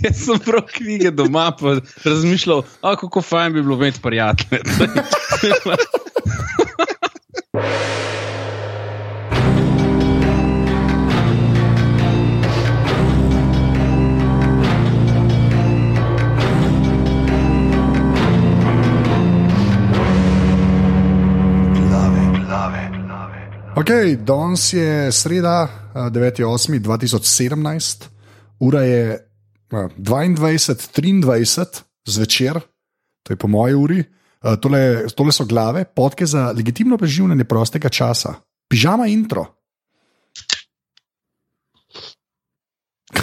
Jaz sem prav knjige doma, pa razmišljal, a, kako fajn bi bilo imeti prijatelje. Okay, danes je sreda, eh, 9.8.2017, ura je eh, 22.23 zvečer, to je po moji uri. Eh, Tole, tole so glave, podke za legitimno preživljanje prostega časa. Pižama intro.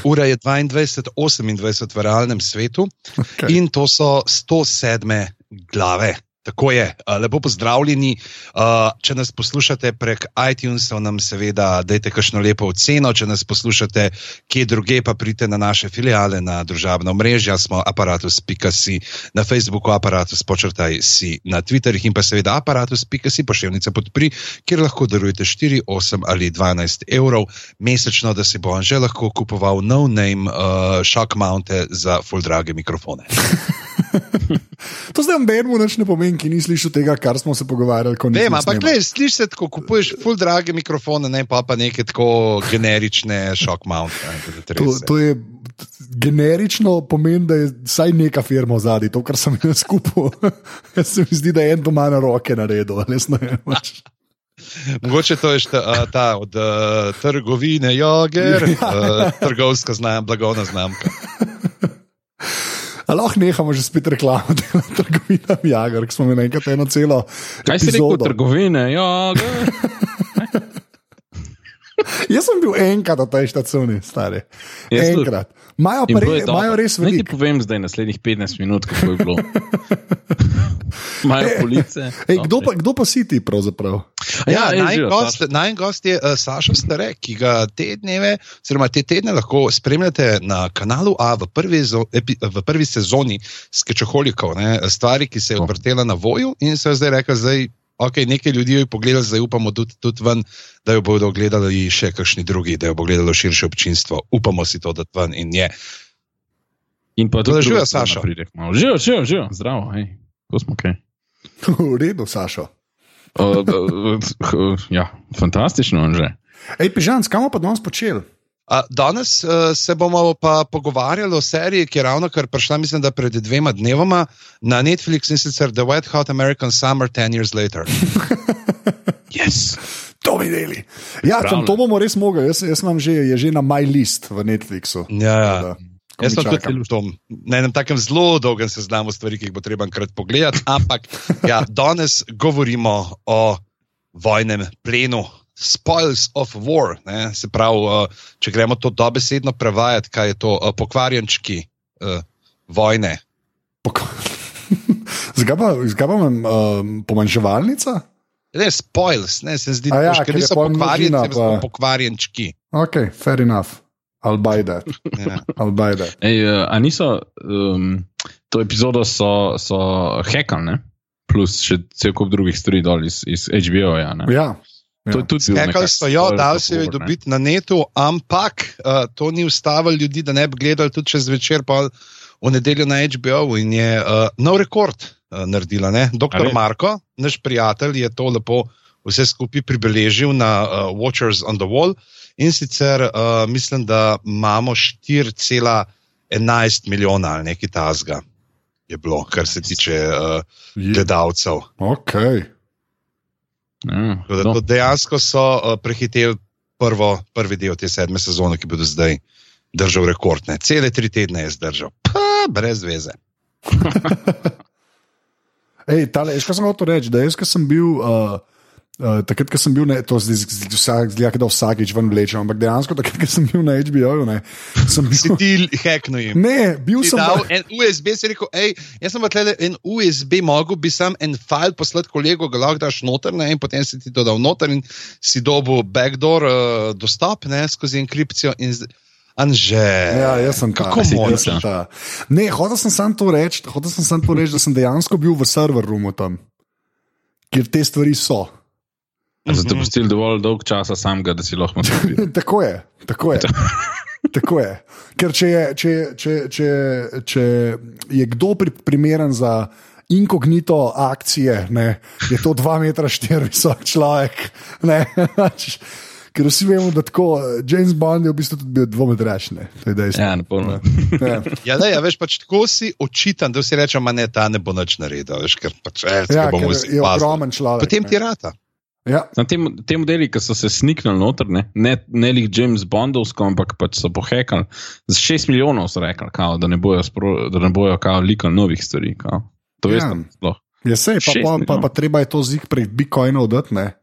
Ura je 22.28 v realnem svetu Okay. in to so 107 glave. Tako je, lepo pozdravljeni. Če nas poslušate prek iTunesov, nam seveda dajte kakšno lepo oceno. Če nas poslušate kje druge, pa pridite na naše filiale, na družabna omrežja, smo aparatus.si na Facebooku, aparatus počrtaj si na Twitterih in pa seveda aparatus.si pošiljnica podpri, kjer lahko darujete 4, 8 ali 12 evrov mesečno, da si bo on že lahko kupoval no-name uh, shock mounte za full drage mikrofone. To zdaj nobenemu več ne pomeni, ki ni slišal tega, kar smo se pogovarjali. Vem, ampak gledaj, slišiš se tako, kupuješ full drage mikrofone, ne pa pa neke tako generične shock mounte. ne, To, to je generično pomeni, da je vsaj neka firma zadaj, to, kar sem jaz skupil. Jaz se mi zdi, da je en doma na roke naredil. ali ne vem. Mogoče to je šta, ta od uh, trgovine Jager, uh, trgovska znam, blagovna znamka. A lahko nehamo že spet reklamo, da je trgovina Jagar, ki smo imeli enkrat eno celo. Kaj si rekel, epizodo. trgovine? Ja. Jaz sem bil enkrat na tej štacuni, stari. Jaz. Enkrat. Imajo pa re, imajo res Naj ti veliko. povem zdaj naslednjih 15 minut, kako je bilo. Imajo police. Ej, kdo, pa, kdo pa si ti pravzaprav? Ja, ej, naj živijo, gost, naj gost je uh, Saša Stare, ki ga te dneve, oziroma te tedne lahko spremljate na kanalu A v prvi, zo, epi, v prvi sezoni Skečoholikov, ne, stvari, ki se je odvrtela na voju in se je zdaj rekel, zdaj. Ok, nekaj ljudi jo je pogledalo, zdaj upamo tudi, tudi ven, da jo bodo gledali še kakšni drugi, da jo bo gledalo širše občinstvo. Upamo si to, da ven in je. In pa tudi živijo, druga strana Saša. Živijo, živijo, živijo, zdravo, hej. Ko smo kaj. V redu, Sašo. Uh, ja, fantastično že. Ej, Pižan, kam bomo pa danes počeli? A, Danes uh, se bomo pa pogovarjali o seriji, ki je ravno kar prišla, mislim, da pred dvema dnevoma na Netflix in sicer The Wet Hot American Summer 10 Years Later. Yes. To bi deli. Ja, tam, to bomo res mogli. Jaz, jaz imam že, je že na my list v Netflixu. Ja, Tako ko Jaz sem tudi tom, na enem takem zelo dolgem seznamu stvari, ki jih bo treba enkrat pogledati, ampak ja, danes govorimo o vojnem plenu. Spoils of war, ne, se pravi, uh, če gremo to dobesedno prevajati, kaj je to uh, pokvarjenčki uh, vojne. Pok- pa imam um, pomanjševalnica? Ne, spoils, ne, se zdi, A ja, da ker je niso so pa- pokvarjenčki. Ok, fair enough. I'll buy that. Ja. I'll buy that. Ej, uh, a niso, um, to epizodo so, so hekali, ne? Plus še cel kup drugih stvari dol iz, iz HBO-ja. ne? Ja. To je tudi bil Skakali nekak so jo, spoil dal of se jo je dobiti na netu, ampak uh, to ni ustavilo ljudi, da ne bi gledali tudi čez večer, pa v nedeljo na HBO in je uh, nov rekord uh, naredila. Ne? Doktor? Marko, naš prijatelj, je to lepo vse skupaj pribeležil na uh, Watchers on the Wall in sicer uh, mislim, da imamo 4,11 milijona ali nekaj tasga. Je bilo, kar se tiče uh, gledalcev. Ok. Ja, to. dejansko so uh, prehiteli prvo, prvi del te sedme sezone, ki bo do zdaj držal rekord. Ne. Cele tri tedne je zdržal, pa brez veze. Ej, tale, veš, kaj sem hotel reči? Da jaz, sem bil. Uh, Uh, takrat, ko sem bil, ne, to zdaj vsak, zgleda, da vsakič ven vlečem, ampak dejansko, takrat, ko sem bil na HBO-ju, ne, sem Si bil. ti hekno jim. Ne, bil Si sem. dal en USB, si rekel, hej, jaz sem tle en USB, mogel bi sam en file poslati kolegu, ga lahko daš noter, ne, in potem si ti to dal noter in si dobil backdoor uh, dostop ne, skozi enkripcijo. In z... Anže, Ja, jaz sem. Kako ta. Ne, hotel sem samo to reči, hotel sem samo to reči, da sem dejansko bil v server roomu tam, kjer te stvari so. Zato pustili dovolj dolg časa samega, da si lahko naredil. tako je, tako je. Tako je. Ker če je, če, če, če, če je kdo pri, primeren za inkognito akcije, ne, je to 2,4 m visok človek. Ne, pač, Ker vsi vemo, da tako James Bond je v bistvu tudi bil dvometrašni. Ja, ne polno. Ja. Ja, ne, ja, veš, pač tako si očitan, da vsi rečemo, da ta ne bo nič naredil. Veš, ker pač, eh, Ja, bomo vsi je pazili. ogromen človek. Potem ne. ti rata. Ja, Na tem, tem modeli, ki so se sniknili noter, ne, ne, ne lih James Bondovsko, ampak pač so pohekali. Z 6 milijonov so rekli, kao, da ne bojo, spro, da ne bojo kao, likali novih stvari. Kao. To Ja. veste, sploh. je sej, pa, pa, pa, pa treba je to zik prek Bitcoina oddati, ne.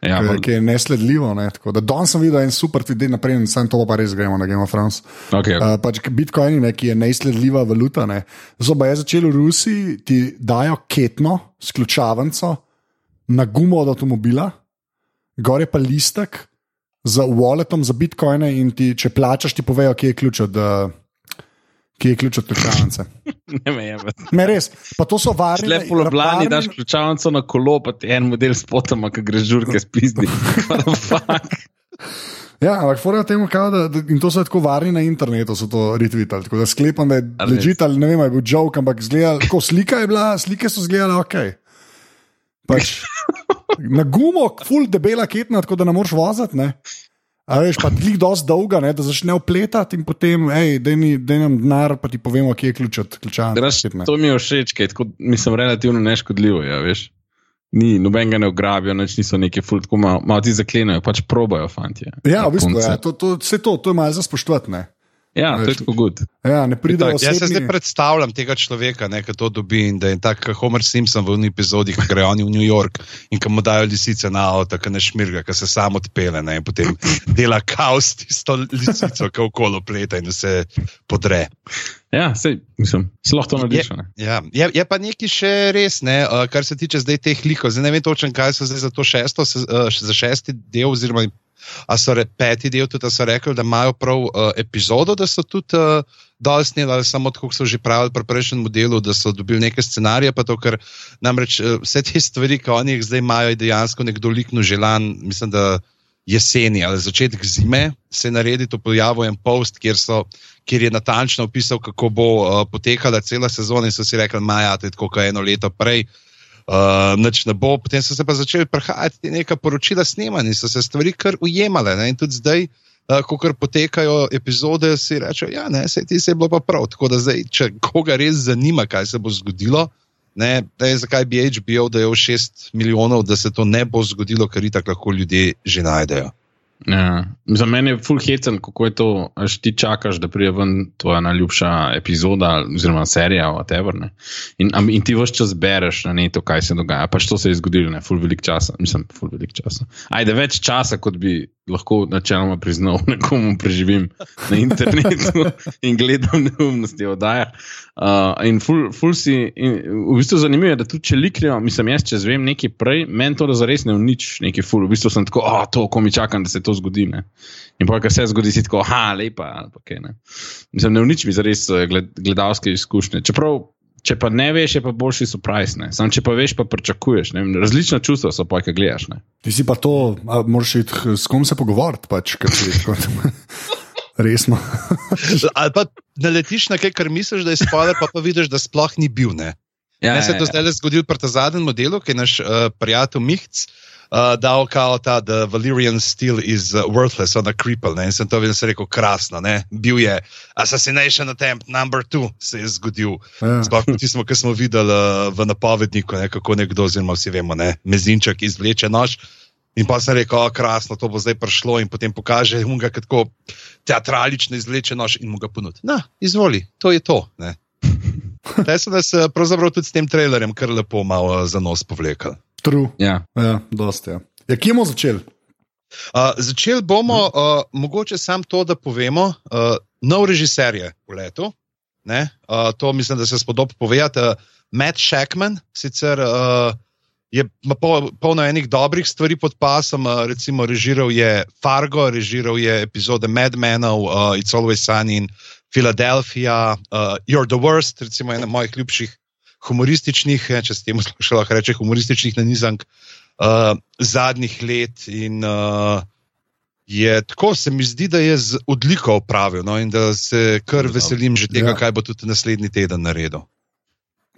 Ja, ki, ki je nesledljivo. Ne, tako da danes sem videl en super video, naprej, sem to pa res gremo na Game of Thrones. okay, okay. Uh, pač Bitcoin, ne, ki je nesledljiva valuta. Ne. Pa je začel v Rusiji, ti dajo ketno s ključavnico na gumo od avtomobila, gor je pa listek z walletom za bitcoine in ti, če plačaš, ti povejo, kje je ključ od. Uh, Kje je ključ od ključavnice? ne me je. Ne, res. Pa to so varne. Lepo v Ljubljani daš ključavnico na kolo, pa ti en model s potoma, ki greš žurke spizdi. Ja, ampak fora temu, da, da, in to so tako varni na internetu, so to retvitali. Tako da sklepam, da je ležite ali ne vem, je bil joke, ampak zgledal, tako slika je bila, slike so zgledale ok. Pač, na gumo, full debela ketna, tako da ne moreš voziti. Ne? A veš, pa ti dosti dolga, ne, da začne upletati in potem, hej, da nam denar, pa ti povemo, kje je ključ od ključa. To mi je všeč, ker mislim, relativno neškodljivo. Ja, veš. Ni, noben ga ne ugrabijo, nič niso neki fult, tako malo, malo ti zaklenajo, pač probajo, fanti. Ja, v bistvu, ja, to, to, vse to, to je malo za spoštovati. Ne? Ja, to je tako good. Ja, ne pridejo Jaz se zdaj predstavljam tega človeka, ki to dobi in da je tak kot Homer Simpson v uni epizodi, ki gre oni v New York in ki mu dajo lisice na avto, ki ne šmirga, ki se samo odpele ne, in potem dela kaos s to lisico, ki okolo pleta in vse podre. Ja, sej, mislim, sploh to narediš. Ne? Ja, je, je pa nekaj še res, ne, uh, kar se tiče zdaj teh likov. Zdaj ne vem točno, kaj so zdaj za to šesto, se, uh, za šesti del, oziroma a so re, peti del, tudi a so rekli, da imajo prav uh, epizodo, da so tudi uh, dol snimali, samo tako so že pravili pri prejšnjem modelu, da so dobili neke scenarije, pa to, ker namreč uh, vse te stvari, ki oni jih zdaj imajo, je dejansko nekdo likno želan, mislim, da jeseni ali začetek zime se naredi to pojavil en post, kjer, so, kjer je natančno opisal, kako bo uh, potekala cela sezona in so si rekli, maja, to je tako kot eno leto prej. Uh, nič ne bo, potem so se pa začeli prihajati neka poročila snemanja in so se stvari kar ujemale. Ne? In tudi zdaj, uh, ko kar potekajo epizode, si rečejo, ja, se ti se je bilo pa prav. Tako da zdaj, če koga res zanima, kaj se bo zgodilo, ne, ne, zakaj bi HBO dajal 6 milijonov, da se to ne bo zgodilo, ker itak lahko ljudje že najdejo. Ja. Za mene je full hecen, kako je to, až ti čakaš, da pride ven tvoja najljubša epizoda, oziroma serija, whatever. Ne? In, in ti vse čas bereš na netu, kaj se dogaja. Pač to se je zgodilo, ne, full velik časa, mislim, full velik časa. Ajde, več časa, kot bi lahko načeloma priznal nekomu, preživim na internetu in gledam neumnosti oddaja. Uh, in ful, ful si, in v bistvu zanimivo je, da tudi če liknejo, mislim, jaz če zvem nekaj prej, meni to zares ne unič, nekaj ful. V bistvu sem tako, oh, to, ko mi čakam, da se to zgodi. Ne? In pa, kar se zgodi, si tako, ah, lepa. ali pa kaj, ne. Mislim, ne unič mi zares eh, gled, gledalske izkušnje. Čeprav, če pa ne veš, je pa boljši surprise. ne. Samo če pa veš, pa pričakuješ. ne. Različna čustva so pa, ki gledaš. Ne? Ti si pa to, a moraš iti s kom se pogovarjati, pač, ker si tako resno. Ali pa naletiš na kaj, kar misliš, da je spoiler, pa pa vidiš, da sploh ni bil. Ne? Ja, Meni se je to zdaj le zgodilo pri tem zadnjem modelu, ki je naš uh, prijatelj Mihc uh, dal kao ta The Valyrian Steel is uh, worthless on a cripple. Ne? In sem to videl, sem rekel, krasno. Ne? Bil je Assassination Attempt number two, se je zgodil. Ja. Sploh ti smo, ki smo videli uh, v napovedniku, ne? kako nekdo, oziroma vsi vemo, ne? mezinček izvleče nož. In pa sem rekel, oh, krasno, to bo zdaj prišlo, in potem pokaže mu ga tako teatralično izvleče nož in mu ga ponudi. Na, izvoli, to je to. ne. Zdaj so nas eh, pravzaprav tudi s tem trailerjem kar lepo malo eh, za nos povlekli. True. Ja. Ja, dosti. Ja. Ja, kje bomo začeli? Uh, začeli bomo, uh, mogoče samo to, da povemo, uh, nov režiser je v letu. Ne? Uh, to mislim, da se spodob povedati. Uh, Matt Shackman, sicer uh, je ima pol, polno enih dobrih stvari pod pasom, uh, recimo režiral je Fargo, režiral je epizode Mad Menov, uh, It's Always Sunny in Philadelphia, uh, You're the Worst, recimo ena mojih ljubših humorističnih, eh, če se temu še lahko reče, humorističnih nanizank uh, zadnjih let. In, uh, je tako, se mi zdi, da je z odliko opravil no, in da se kar veselim že tega, Ja. kaj bo tudi naslednji teden naredil.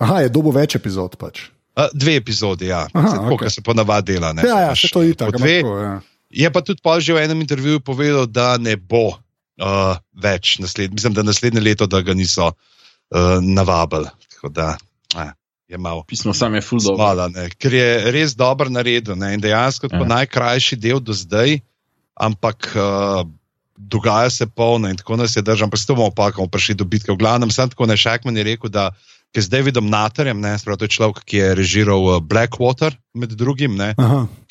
Aha, je dobo več epizod pač. Uh, dve epizodi, ja, tako, okej. okay. se ponavadi dela. Ne, Ja, ja, Imaš se to je tako. po dve. Ja. Je pa tudi pol že v enem intervjuju povedal, da ne bo uh, več naslednje, mislim, da naslednje leto, da ga niso uh, navabili. Tako da eh, je malo. Pismo sam je ne, ker je res dobro naredil ne, in dejansko ja. Ja. najkrajši del do zdaj, ampak uh, dogaja se polno in tako nas je držal. Ampak s tem bomo pa, prišli do bitke. V glavnem, sem tako nešakman je rekel, da ki z Davidom Natarjem, ne, sprav, to je človek, ki je režiral uh, Blackwater, med drugim, ne,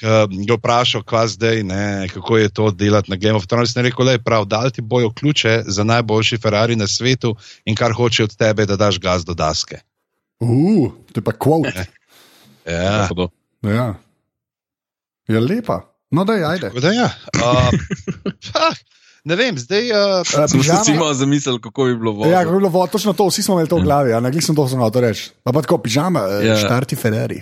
ki ga vprašal, kva zdaj, ne, kako je to delati na Game of Thrones. In je rekel, da je prav, da ti bojo ključe za najboljši Ferrari na svetu in kar hoče od tebe, da daš gas do daske. Uh, to je pa quote. Ja. Ja. Je lepa. No, da je, ajde. Da, ja. uh, ne vem, zdaj. Uh, Uh, pižama- si malo zamislil, kako bi bilo Ja, vodno. kako je bilo, vo- točno to, vsi smo imeli to v glavi, a ne glej sem to znal reči. Pa pa tako, pižama, Ja. yeah. štarti Ferrari.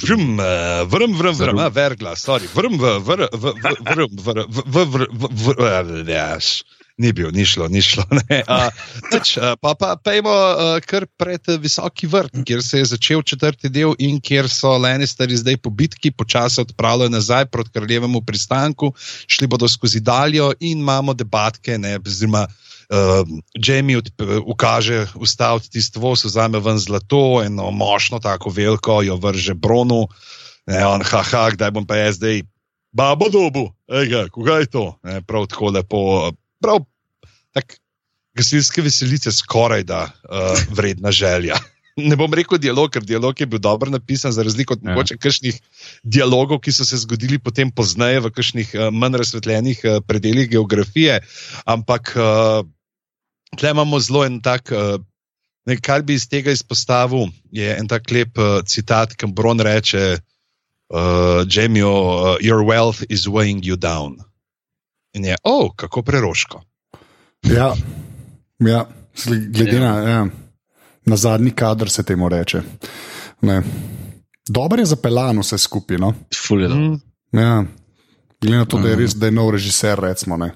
Vrum, eh, vrum, vrum, vrum, a, vergla, sorry, vrum, v, vr, v, v, vrum, vr, v, v, vr, v, v, v, jaš. Ni bil, ni šlo, ni šlo. A, a, pa pa pejmo a, kar pred visoki vrt, kjer se je začel četrti del in kjer so Lannisteri zdaj po bitki počasi odpravljajo nazaj proti kraljevemu pristanku, šli bodo skozi daljo in imamo debatke, ne, oziroma uh, Jamie od, ukaže ustaviti tisto voz, vzame ven zlato, eno močno, tako veliko, jo vrže bronu, ne, on, haha, kdaj bom pa jaz zdaj, babo dobu, ega, koga je to, ne, prav tako lepo, prav tak, gasilske veselice, skoraj da uh, vredna želja. Ne bom rekel dialog, ker dialog je bil dobro napisan, za razliko od Ja. mogoče kakšnih dialogov, ki so se zgodili potem pozneje v kakšnih uh, manj razsvetljenih uh, predeljih geografije. Ampak uh, tle imamo zelo en tak, uh, ne, kar bi iz tega izpostavil, je en tak lep uh, citat, ki Bron reče: uh, Jamie, uh, your wealth is weighing you down. In je, oh, kako preroško. Ja, ja. sli- glede na, ja. na zadnji kader se temu reče. Ne. Dobro je zapeljano vse skupaj. No? Ful je dobro. Mm. Ja. Glede na to, da je res, da je nov režiser, recimo. Ne.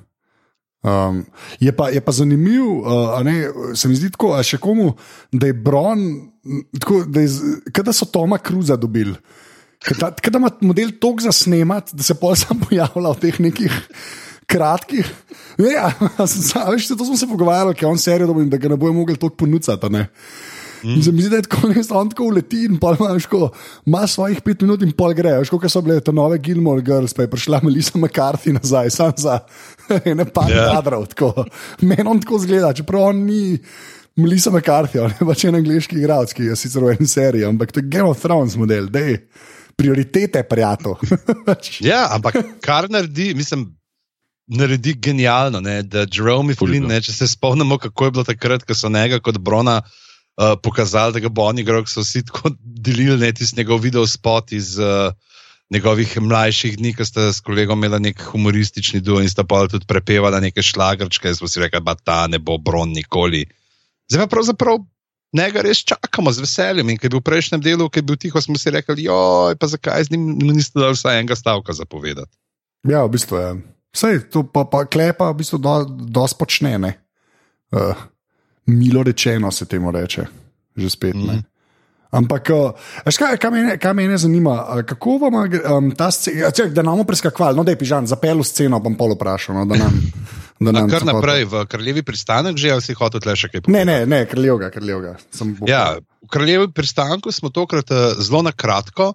Um, je, pa, je pa zanimiv, uh, a ne, se mi zdi tako, a še komu, da je Bron, tako, da, je, z- kot da so Toma Cruza dobili. Kot da kot da ima model tok za snemat, da se pol sam pojavlja v teh nekih kratkih. Ne, Ja, veš, to smo se pogovarjali, ker je on serijo, dobil da ga ne bojo mogli toliko ponuditi. In se mi zdi, da je tako res, on tako uleti in pa imaš, ko ima svojih pet minut in pol gre. Veš, kot so bile te nove Gilmore Girls, pa je prišla Melissa McCarthy nazaj, sam za ne pa Ja. kadrov. tako. Meni on tako zgleda, čeprav on ni. Melissa McCarthy, on je pač en angliški igralec, ki je sicer v eni seriji, ampak to je Game of Thrones model, da je prioritete, prijatelj. Ja, ampak kar naredi, mislim, naredi genialno, ne, da Jerome Flynn, ne, če se spomnimo, kako je bilo takrat, ko so njega kot Brona uh, pokazali, da ga bo on igral, so vsi tako delili ne, tisti njegov video spot iz uh, njegovih mlajših dni, ko sta s kolegom imela nek humoristični duo in sta pa tudi prepevala neke šlagrčke, smo si rekli, da ta ne bo Bron nikoli. Zdaj pa pravzaprav. Njega res čakamo z veseljem. In ki je bil v prejšnjem delu, ki je bil tiho, smo si rekli, joj, pa zakaj z njim niste dali vsaj enega stavka zapovedati. ja, v bistvu je. Vse to pa, pa klepa, v bistvu do, dosti počne. ne. Uh, milo rečeno se temu reče, že spet. Mm. Mhm. Ampak, uh, veš kaj, kaj, mene, kaj mene zanima, uh, kako vam um, ta scena, da nam preskakval, no da je pižan, zapel sceno, bom pol vprašal. No, da nam, da A nam kar se naprej v kraljevi pristanek, že ali si hotel tle še kaj Ne, povedati? ne, ne, kraljevga. Sem bo- Ja, v kraljevi pristanku smo tokrat uh, zelo na kratko.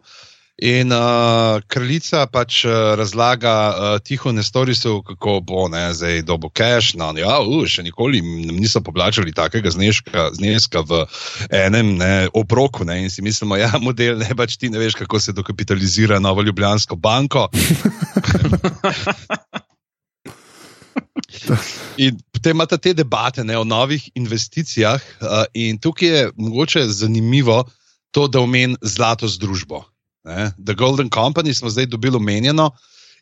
In uh, kraljica pač uh, razlaga uh, tiho nestorisu, kako bo ne, zdaj dobo cash. No, ja, uh, še nikoli niso poplačali takega zneska, zneska v enem ne, obroku. Ne, in si mislimo, ja, model ne pač ti ne veš, kako se dokapitalizira Novo Ljubljansko banko. In potem imate te debate ne, o novih investicijah, uh, in tukaj je mogoče zanimivo to, da omenim zlato združbo. Ne. The Golden Company smo zdaj dobili omenjeno,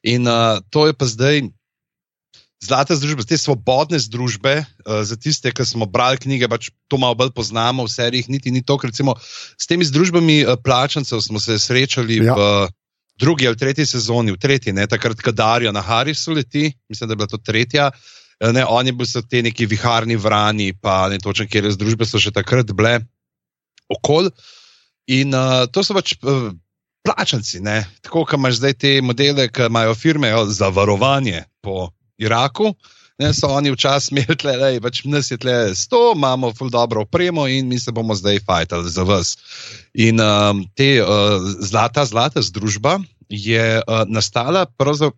in uh, to je pa zdaj zlata združba, te svobodne združbe. Uh, za tiste, ki smo brali knjige, pač to malo bolj poznamo, v serijih niti ni to. Recimo, s temi združbami uh, plačancev smo se srečali Ja. v drugi ali tretji sezoni, v tretji, ne, takrat, ko Darijo na Harisu leti, mislim, da je bila to tretja. Ne, oni bi se ti neki viharni vrani, pa ne točno, kjer je združbe, so še takrat bile okol. In uh, to so pač uh, plačanci, ne? tako kot imaš zdaj te modele, ki imajo firme za varovanje po Iraku. Ne, so oni včasih imeli tle, da pač nas je tle sto, imamo ful dobro opremo in mi se bomo zdaj fajtali za vas. In um, te uh, zlata, zlata združba je uh, nastala,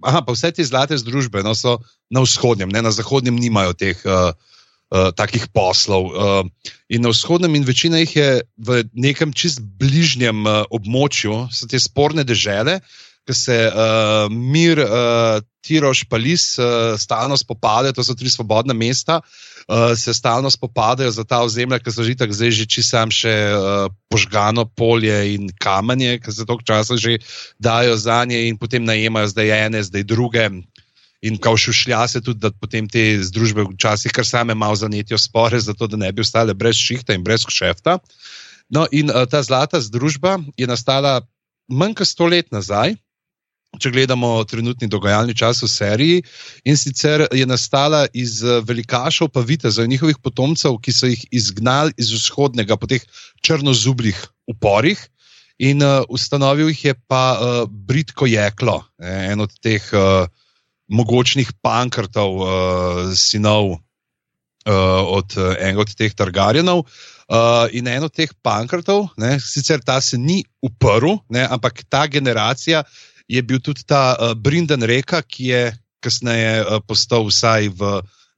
aha, pa vse te zlate združbe no, so na vzhodnem, ne, na zahodnem nimajo teh uh, takih poslov. Uh, in na vzhodnem, in večina jih je v nekem čist bližnjem uh, območju, so te sporne dežele, ki se uh, mir, uh, tiroš, palis uh, stalno spopadajo, to so tri svobodna mesta. Uh, se stalno spopadajo za ta ozemlja, ki so že tako zdaj, že čisto še uh, požgano polje in kamenje, ki se toliko časa že dajo za nje, in potem najemajo zdaj ene, zdaj druge. In kao šušlja se tudi, da potem te združbe včasih kar same malo zanetijo spore, zato da ne bi ostale brez šihta in brez kšefta. No, in uh, ta zlata združba je nastala manj kot sto let nazaj če gledamo trenutni dogajalni čas v seriji. In sicer je nastala iz eh, velikašov, pa vitezov njihovih potomcev, ki so jih izgnali iz vzhodnega po teh črnozublih uporih. In uh, ustanovil jih je pa uh, Britko Jeklo, eh, en od teh uh, mogočnih pankrtov, uh, sinov uh, od uh, enega od teh Targarjenov. Uh, in eno teh pankrtov, ne, sicer ta se ni uprl, ne, ampak ta generacija je bil tudi ta uh, Brindan Reka, ki je kasneje uh, postal vsaj v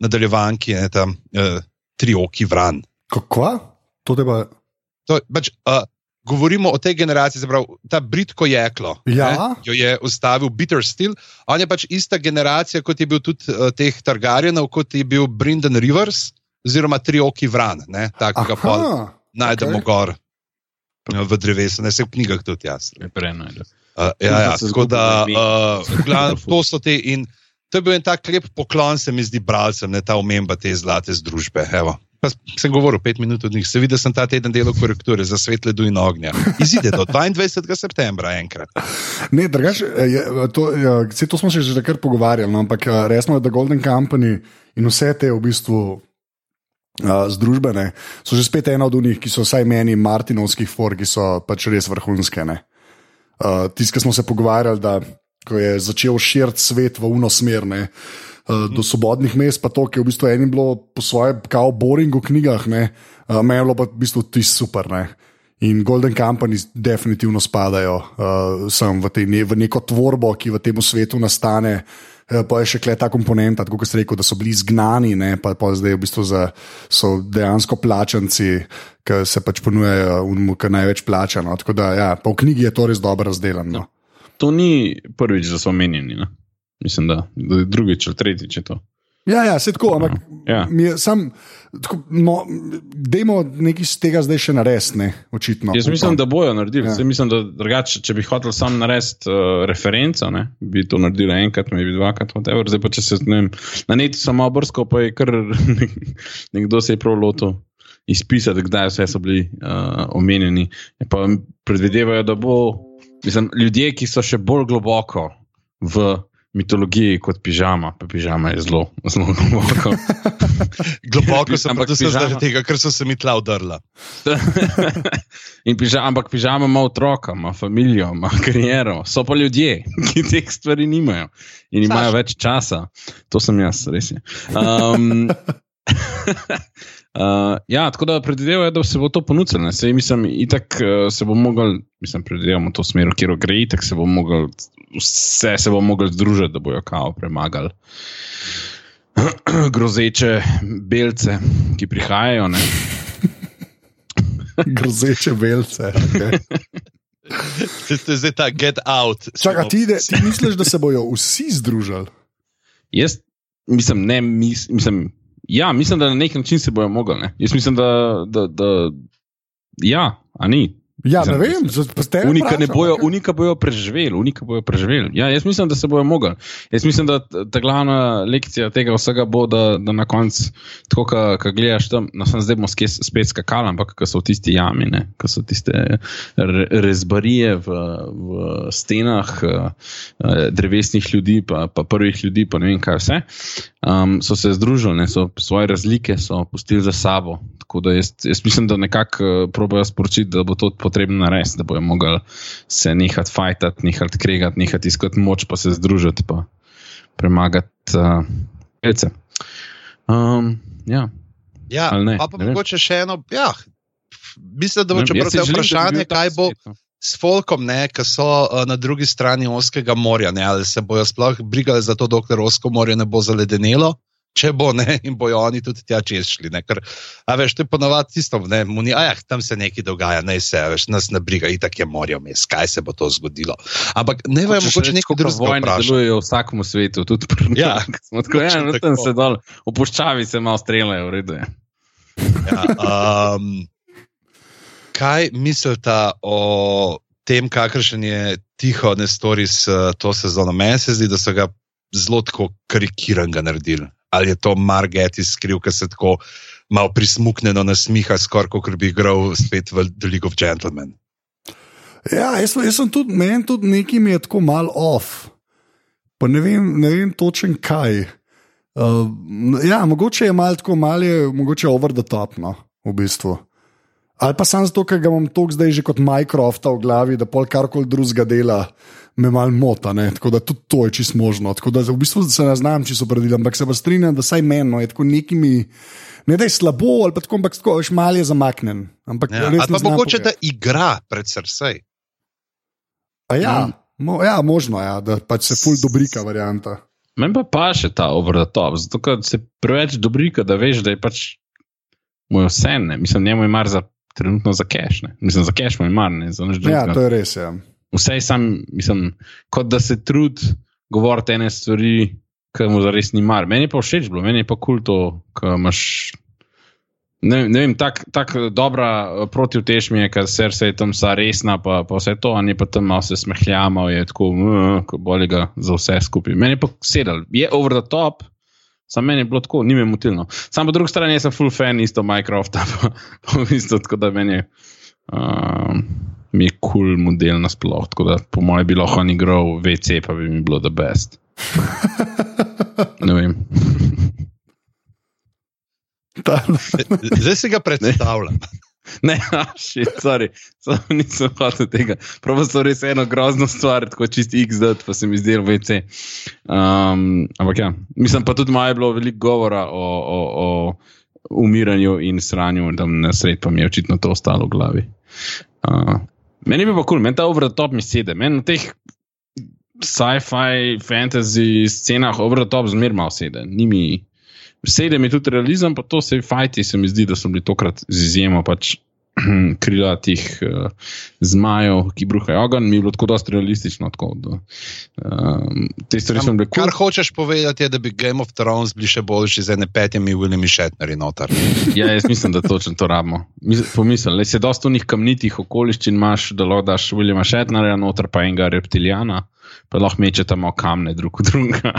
nadaljevanki ne, tam, uh, tri oki vran. Kako? To je pa. To, pač, uh, govorimo o tej generaciji, zaprav, ta Britko jeklo, ja. ne, jo je ustavil Bitter Steel. On je pač ista generacija, kot je bil tudi uh, teh Targarjenov, kot je bil Brindan Rivers, oziroma tri oki vran, takega pa najdemo okay. gor. V drevesu, ne se v knjigah tudi jaz. Prej najdemo. Uh, ja, ja, tako da uh, glavno, to so te in to je bil en tak lep poklon, se mi zdi, bralcem, ne ta omemba te zlate združbe. Evo. Pa sem govoril pet minut od njih, se vidi, da sem ta teden delal korekture za svet ledu in ognja. Izide do 22. septembra enkrat. Ne, drugač, to, ja, to smo se že takrat pogovarjali, no, ampak resno je, da Golden Company in vse te v bistvu. Uh, združbene so že spet ena od njih, ki so vsaj meni, Martinovskih for, ki so pač res vrhunske. Uh, uh, ki smo se pogovarjali, da je začel širiti svet v uno smer. Ne, uh, do svobodnih mest, pa to, ki je v bistvu enim bilo po svoje, kao boring v knjigah, uh, meni je bilo pa v bistvu ti super. Ne. In Golden Company definitivno spadajo uh, sem v, te, ne, v neko tvorbo, ki v tem svetu nastane. Eh, pa je še kle ta komponenta, kot ste rekli, da so bili izgnani, ne, pa, pa zdaj v bistvu za, so dejansko plačanci, ki se pač ponujajo, ki največ plačajo. No. Tako da, ja, pa v knjigi je to res dobro razdeljeno. No. To ni prvič, da so omenjeni. Mislim, da, da je drugič ali tretjič to. Ja, ja, se tako, ampak ja. sam, tako, no, dajmo nekaj iz tega zdaj še narediti, očitno. Jaz mislim, upam. da bojo naredili. Ja. Mislim, da drugače, če bi hotel sam narediti uh, referenco, ne, bi to naredili enkrat, ne bi dvakrat, whatever. zdaj pa če se vem, na netu samo obrsko, pa je kar nekdo se je prav lotil. Izpisati, kdaj vse so bili uh, omenjeni. Pa predvidevajo, da bo, mislim, ljudje, ki so še bolj globoko v mitologiji kot pižama, pa pižama je zelo, zelo globoko. globoko sem pa tudi zaradi tega, ker so se mi tla udrla. pižama, ampak pižama ima otroka, ima družino, ima kariero, so pa ljudje, ki teh stvari nimajo in imajo Saš. več časa. To sem jaz, res je. Um, Uh, ja, tako da predvidevajo, da se bo to ponudilo. Mislim, itak uh, se bo mogel, mislim, predvidevamo to smer, kjer gre, itak se bo mogel, vse se bo mogel združiti, da bojo kao premagali grozeče belce, ki prihajajo. grozeče belce. Okay. To je zdaj ta get out. Čakaj, ti, ti misliš, da se bojo vsi združili? Jaz mislim, ne, mis, mislim. Ja, mislim, da na nek način se bojo mogli. Ne? Jaz mislim, da, da, da ja, a ni. Ja, ne Mislim, vem, za- pa ste Unika, ne bojo, unika bojo preživeli, unika bojo preživeli. Ja, jaz mislim, da se bojo mogli. Jaz mislim, da ta glavna lekcija tega vsega bo, da, da na koncu, tako kot gledaš tam, no, sem zdaj bomo spet skakali, ampak ko so v tisti jami, ne, ko so tiste re, rezbarije v, v stenah eh, eh, drevesnih ljudi, pa, pa prvih ljudi, pa ne vem kaj vse. Um, so se združili, ne, so svoje razlike so pustili za sabo. Tako da jaz, jaz mislim, da nekako uh, probojajo sporočiti, da bo to potrebno narediti, da bojo mogli se nehati fajtati, nehati kregati, nehati iskati moč, pa se združiti, pa premagati uh, pelce. Um, ja. Ja, ne? pa, pa mogoče še eno. Ja, mislim, da bo da bi vprašanje, tak kaj bo svet, no. S folkom, ne, ki so uh, na drugi strani Oskega morja. Ne, ali se bojo sploh brigali za to, dokler Osko morje ne bo zaledenelo. Če bo ne, in bojo oni tudi tja čez šli. Ne, ker, a veš, to je ponovadi tisto, ne, muni, a ja, tam se nekaj dogaja, ne se, veš, nas ne briga, itak je morje vmes, kaj se bo to zgodilo. Ampak ne vem, mogoče koliko drugega vojne vprašati. delujejo v vsakem svetu, tudi pri nas. Ja, Smo tako, ja, no, tam se dol, v puščavi se malo streljajo, v redu je. Ja, um, kaj mislite o tem, kakršen je tiho Nestoris uh, to sezono? Meni se zdi, da so ga zelo tako karikiranega naredili. Ali je to Margeti skriv, ki se tako malo prismuknjeno nasmiha, skoraj kot bi igral spet v The League of Gentlemen. Ja, jaz, jaz sem tudi, meni tudi nekaj mi je tako mal off. Pa ne vem, ne vem točen kaj. Uh, ja, mogoče je malo tako, malo je mogoče over the top, no, v bistvu. Ali pa samo zato, ker ga imam toliko zdaj že kot Minecrafta v glavi, da pol karkoli drugega dela me mal mota. Ne? Tako da tudi to je čisto možno. Tako da v bistvu se ne znam čisto opredeliti, ampak se pa strinjam, da saj meni je tako nekimi. Ne da je slabo, ali pa tako, ampak tako, veš, malo je zamaknen. Ampak Ja, res ali ne pa mogoče, da igra pred srcem. A Ja, Mm. mo, ja, možno je, ja, da pač se ful dobrika varianta. Meni pa paše ta over the top, zato ker se preveč dobrika, da veš, da je pač moj vse, ne. mislim, njemu je mar za trenutno za cash, ne. mislim, za cash mu je mar, ne, Ja, to je res. Ja. Vse je sam, mislim, kot da se trud govoriti ene stvari, ki mu zares ni mar. Meni je pa všeč bilo, meni je pa kul cool to, ko imaš. Ne, ne vem, tako tak dobra eh, protivtež mi je, ker se je tam vsa resna, pa, pa vse to, a ne pa tam malo se smehljamal, je tako, uh, ko boli ga za vse skupaj. Meni je pa sedel, je over the top, sam meni je bilo tako, ni me motilno. Sam po drugi strani sem full fan isto Minecrafta, pa, pa bistvu tako da meni je. Um, Mi je kul cool model nasploh, tako da po mojem bi lahko on igral VC, pa bi mi bilo the best. Ne vem. Ta, Zdaj si ga predstavljam. Ne, še, samo nisem hotel tega. Prav so res eno grozno stvar, tako čist XD, pa se mi zdelo VC. Um, ampak ja, mislim pa tudi malo je bilo veliko govora o, o, o umiranju in sranju, tam na sred pa mi je očitno to ostalo v glavi. Uh, meni bi pa kul, cool, meni ta over the top mi sede, meni v teh sci-fi, fantasy scenah over the top zmer malo sede. Ni mi, sede mi tudi realizem, pa to se fajti, se mi zdi, da so bili tokrat z izjemo pač krila tih uh, zmajev, ki bruhajo ogenj, mi je bilo tako dosti realistično. Tako, da, um, te stvari so bile Kar kul. hočeš povedati, je, da bi Game of Thrones bili še boljši z ene petimi Williami Shatnerji noter. Ja, jaz mislim, da točno to rabimo. Mis- Pomisli, le se dosta unih kamnitih okoliščin imaš, da lahko daš Williama Shatnerja noter, pa enega reptilijana, pa lahko mečete malo kamne drug drugega.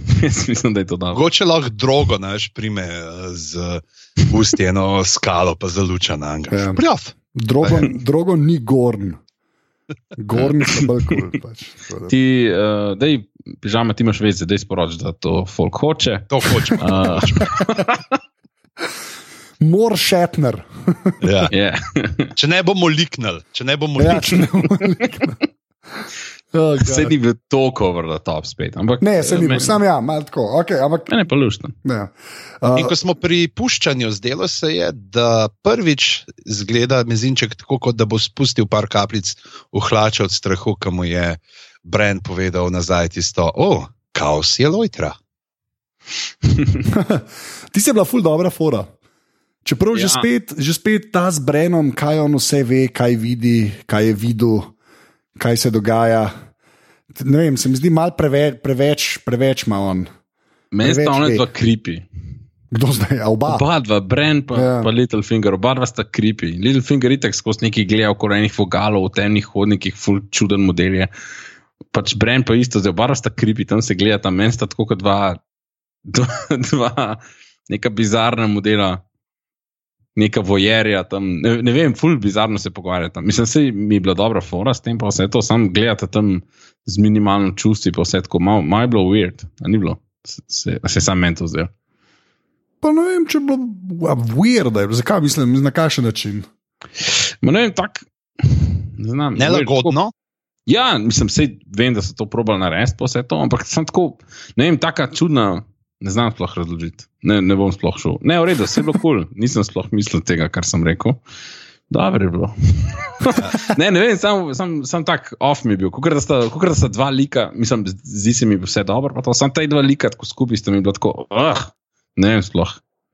jaz mislim, da je to dobro. Mogoče lahko drogo naš prime eh, z usti eno skalo, pa zaluča na Ja. njega. Prijav. drogo, drogo ni gorn. Gorni so bolj kul. Cool, pač. Ti, uh, dej, pižama, ti imaš veze, da sporoč, da to folk hoče. To hočem. Uh, Mor Shatner. Ja. yeah. Če ne bomo liknili, če ne bomo Ja, liknili. Ne. Oh, God. Se ni bil toliko over the top spet. Ampak, ne, se ni, bil, sam ja, malo tako. Okay, ampak, Mene pa luštno. ne. Uh, In ko smo pri puščanju, zdelo se je, da prvič zgleda mezinček tako, kot da bo spustil par kapljic v hlače od strahu, ki mu je Brand povedal nazaj tisto, o, oh, kaos je lojtra. Ti si bila ful dobra fora. Čeprav ja. že, Ja. spet, že spet ta z Brenom, kaj on vse ve, kaj vidi, kaj je videl, kaj se dogaja. Ne vem, se mi zdi malo preveč, preveč, preveč ima on. Meni sta ona dva kripi. Kdo zdaj? A Oba. Oba dva, Brand pa, Ja. pa Littlefinger, oba dva sta creepy. Littlefinger itek skozi neki gleda okoli enih vogalov, v temnih hodnikih, full čuden model je. Pač Brand pa isto, zdaj oba sta creepy, tam se gleda, tam meni sta tako kot dva, dva, dva neka bizarna modela. Neka vojerja tam, ne, ne vem, ful bizarno se pogovarjata. Mislim, da mi je bila dobra fora s tem, pa vse to, sam gledate tam z minimalno čustvi, pa vse tako, malo mal je bilo weird, a ni bilo, se, se, se sam meni to zdaj. Pa ne vem, če je bilo a, weird, je zakaj mislim, na kakšen način. Ma ne vem, tako. Ne znam. Nelagodno. Ja, mislim, sej vem, da so to probali narediti, pa vse to, ampak sem tako, ne vem, taka čudna, ne znam sploh razložiti. Ne, ne bom sploh šel. Ne, v redu, vse je bilo kul, cool. nisem sploh mislil tega, kar sem rekel. Dobro je bilo. ne, ne vem, sam, sam, sam tak off mi je bil. Kukor da, sta, da sta dva lika, mislim, zdi se mi vse dobro, pa to sam ta dva lika, tako skupaj sta mi bila tako, uh, ne vem sploh.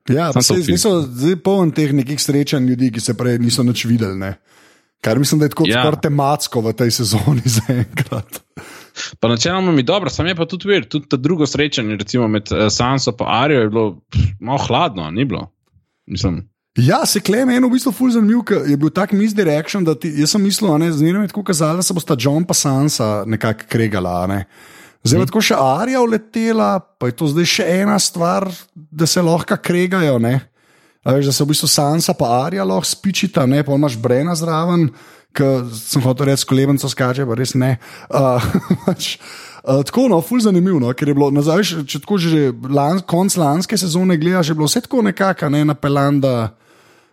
Ja, zdaj so zdaj poln teh nekih srečanj ljudi, ki se prej niso nič videli. Ne? Kar mislim, da je tako Ja. ja. tematsko v tej sezoni zaenkrat. Pa načeloma mi je dobro, sam je pa tudi vir, tudi to drugo srečanje, recimo med uh, Sanso in Arijo, je bilo pff, malo hladno, ni bilo. Mislim, Ja, se klem eno v bistvu ful zanimiv, ker je bil tak misdirection, da ti, jaz sem mislil, ne, z njim je tako kazalo, da se bosta John pa Sansa nekako kregala. Ne. Zdaj pa tako še Arija uletela, pa je to zdaj še ena stvar, da se lahko kregajo. Veš, da se v bistvu Sansa pa Arija lahko spičita, ne pa imaš Brena zraven, ki sem hotel reči, kolebenco skače, pa res ne. Uh, pač, Uh, tako, no, ful zanimivo, no, ker je bilo nazaj, še- če tako že lan, konc lanske sezone gledaš, je bilo vse tako nekako, ne napelan, da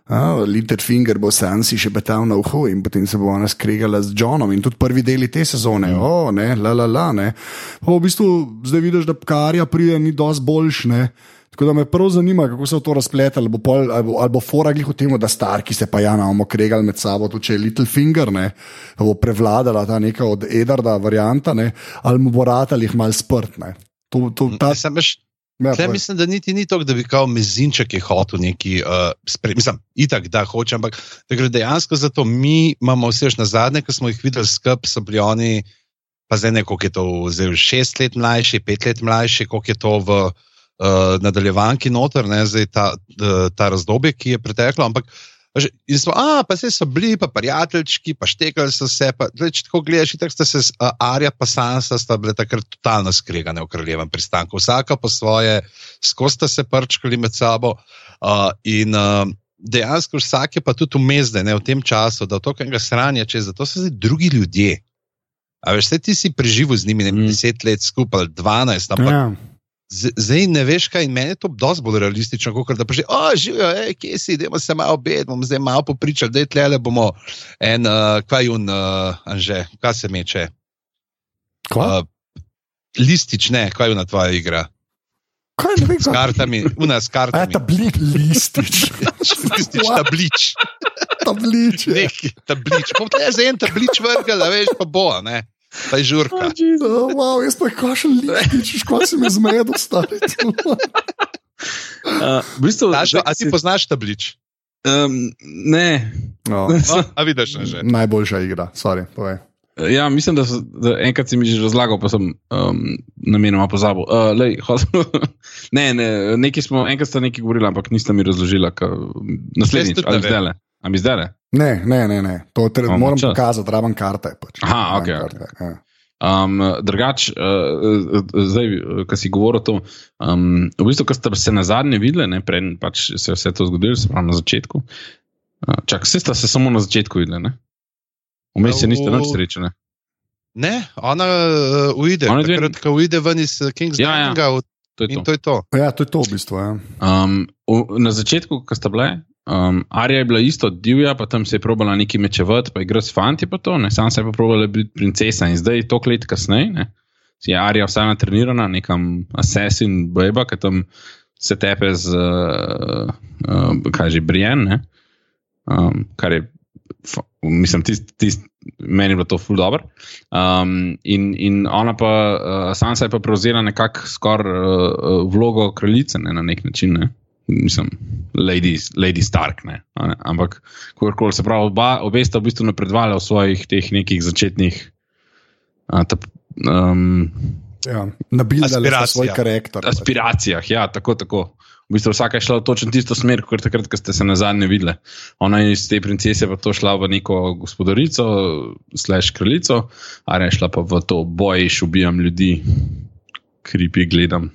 oh, Littlefinger bo Sansi še betal na uho in potem se bo ona skregala z Johnom in tudi prvi deli te sezone, mm. oh, ne, la la la, ne. Pa v bistvu zdaj vidiš, da Karja pride ni dosti boljš, ne. Tako da me prav zanima, kako se bo to razpletlo, ali bo, pol, ali bo, ali bo fora glih v tem, da starki se pa ja namo kregali med sabo, tudi če je Littlefinger, ne, da bo prevladala ta neka od Edarda varianta, ne, ali mu bo ratelj jih mal sprt, ne. To, to, ta, Jaz sem ja, Tle mislim, da niti ni to, da bi kao mezinček je hotel neki, uh, spre, mislim, itak, da hoče, ampak da gre dejansko za to, mi imamo vse na zadnje, ko smo jih videli skupaj, so bili oni, pa zdaj ne, koliko je to, zdaj šest let mlajši, pet let mlajši, koliko je to v uh, nadaljevanki noter, ne, zdaj ta, uh, ta razdobje, ki je preteklo, ampak. In smo, a, pa se so bili, pa prijateljčki, pa štekali so se. Pa, zdaj, če tako gledaš, tako sta se uh, Arja pa Sansa sta bile takrat totalno skregane v kraljevem pristanku. Vsaka po svoje, skozi sta se prčkali med sabo. Uh, in uh, dejansko vsak je pa tudi umezde ne, v tem času, da to, kar ga sranja, če zato so zdaj drugi ljudje. A veš, ti si preživel z njimi ne, Mm. mm. 10 let skupaj, ali 12, ampak ja. Z- Zdaj ne veš, kaj in meni je to dosti bolj realistično, kot da pa že, o, živijo, ej, kje si, idemo se malo obed, bomo zdaj malo popričali, da je tle, le bomo en, uh, kaj un, uh, anže, kaj se meče. Kva? Uh, listič, ne, kaj je na tvoja igra. Kaj ne vem, S kaj kartami, una s A je kartami. tablit listič, Listič, tablič. tablič. je. Neki tablič. Bom tle za en tablič vrgel, a veš, pa bo, ne. Je žurka. Oh, wow, jaz pa kašem listič, škoda si me zmedel, stari. Uh, v bistvu, Dašo, a ti poznaš tablič? Um, ne. No, No, a vidiš, že. najboljša igra, sorry, povej. Ja, mislim, da, so, da enkrat si mi že razlagal, pa sem um, namenoma pozabil. Uh, lej, ne, ne, nekaj smo, enkrat ste nekaj govorili, ampak niste mi razložili, naslednjič ne ali zdaj. A mi zdaj? Ne, ne, ne, ne. to tre, Imamo moram čas. pokazati, raven karte. Pač. Aha, Raven okej, karte, ja. Um, drugač, uh, zdaj, ko si govoril to, um, v bistvu, ko ste se na zadnje videli, ne, preden pač se je vse to zgodilo, se pravi na začetku. Uh, čak, vse ste se samo na začetku videli, ne? Vmes se niste V- nič srečali. Ne, ona uh, uide, Ona dve- takrat, ko uide ven iz King's Ja, ja. Landinga, To je in to. to je to. Ja, to je to v bistvu. Ja. Um, v, na začetku, ko sta bile, um, Arija je bila isto divja, pa tam se je probala neki mečevati, pa igrati s fanti, pa to, ne, sam se je pa probala biti princesa in zdaj, toliko let kasneje, ne, si je Arija vsaj natrenirana, nekam assassin, beba, ki tam se tepe z, uh, uh, kaj že, Brian, ne, um, kar je, mislim, tist, tist, meni je bilo to ful dobro. Um, in, in ona pa, uh, Sansa je pa prevzela nekako skoraj uh, uh, vlogo kraljice ne, na nek način. Ne. Mislim, Lady, Lady Stark. Ne, a ne. Ampak, kakorkoli se pravi, oba, obe sta v bistvu napredovali v svojih teh nekih začetnih. Uh, tap, um, Ja. Nabildali so Aspiracija. svoj karakter. aspiracijah, ja, tako, tako. v bistvu vsaka je šla v točno tisto smer, kot takrat, ko ste se na zadnje videli. Ona je iz te princese pa to šla v neko gospodarico, slash kraljico, a je šla pa v to bojiš, ubijam ljudi, kripi gledam.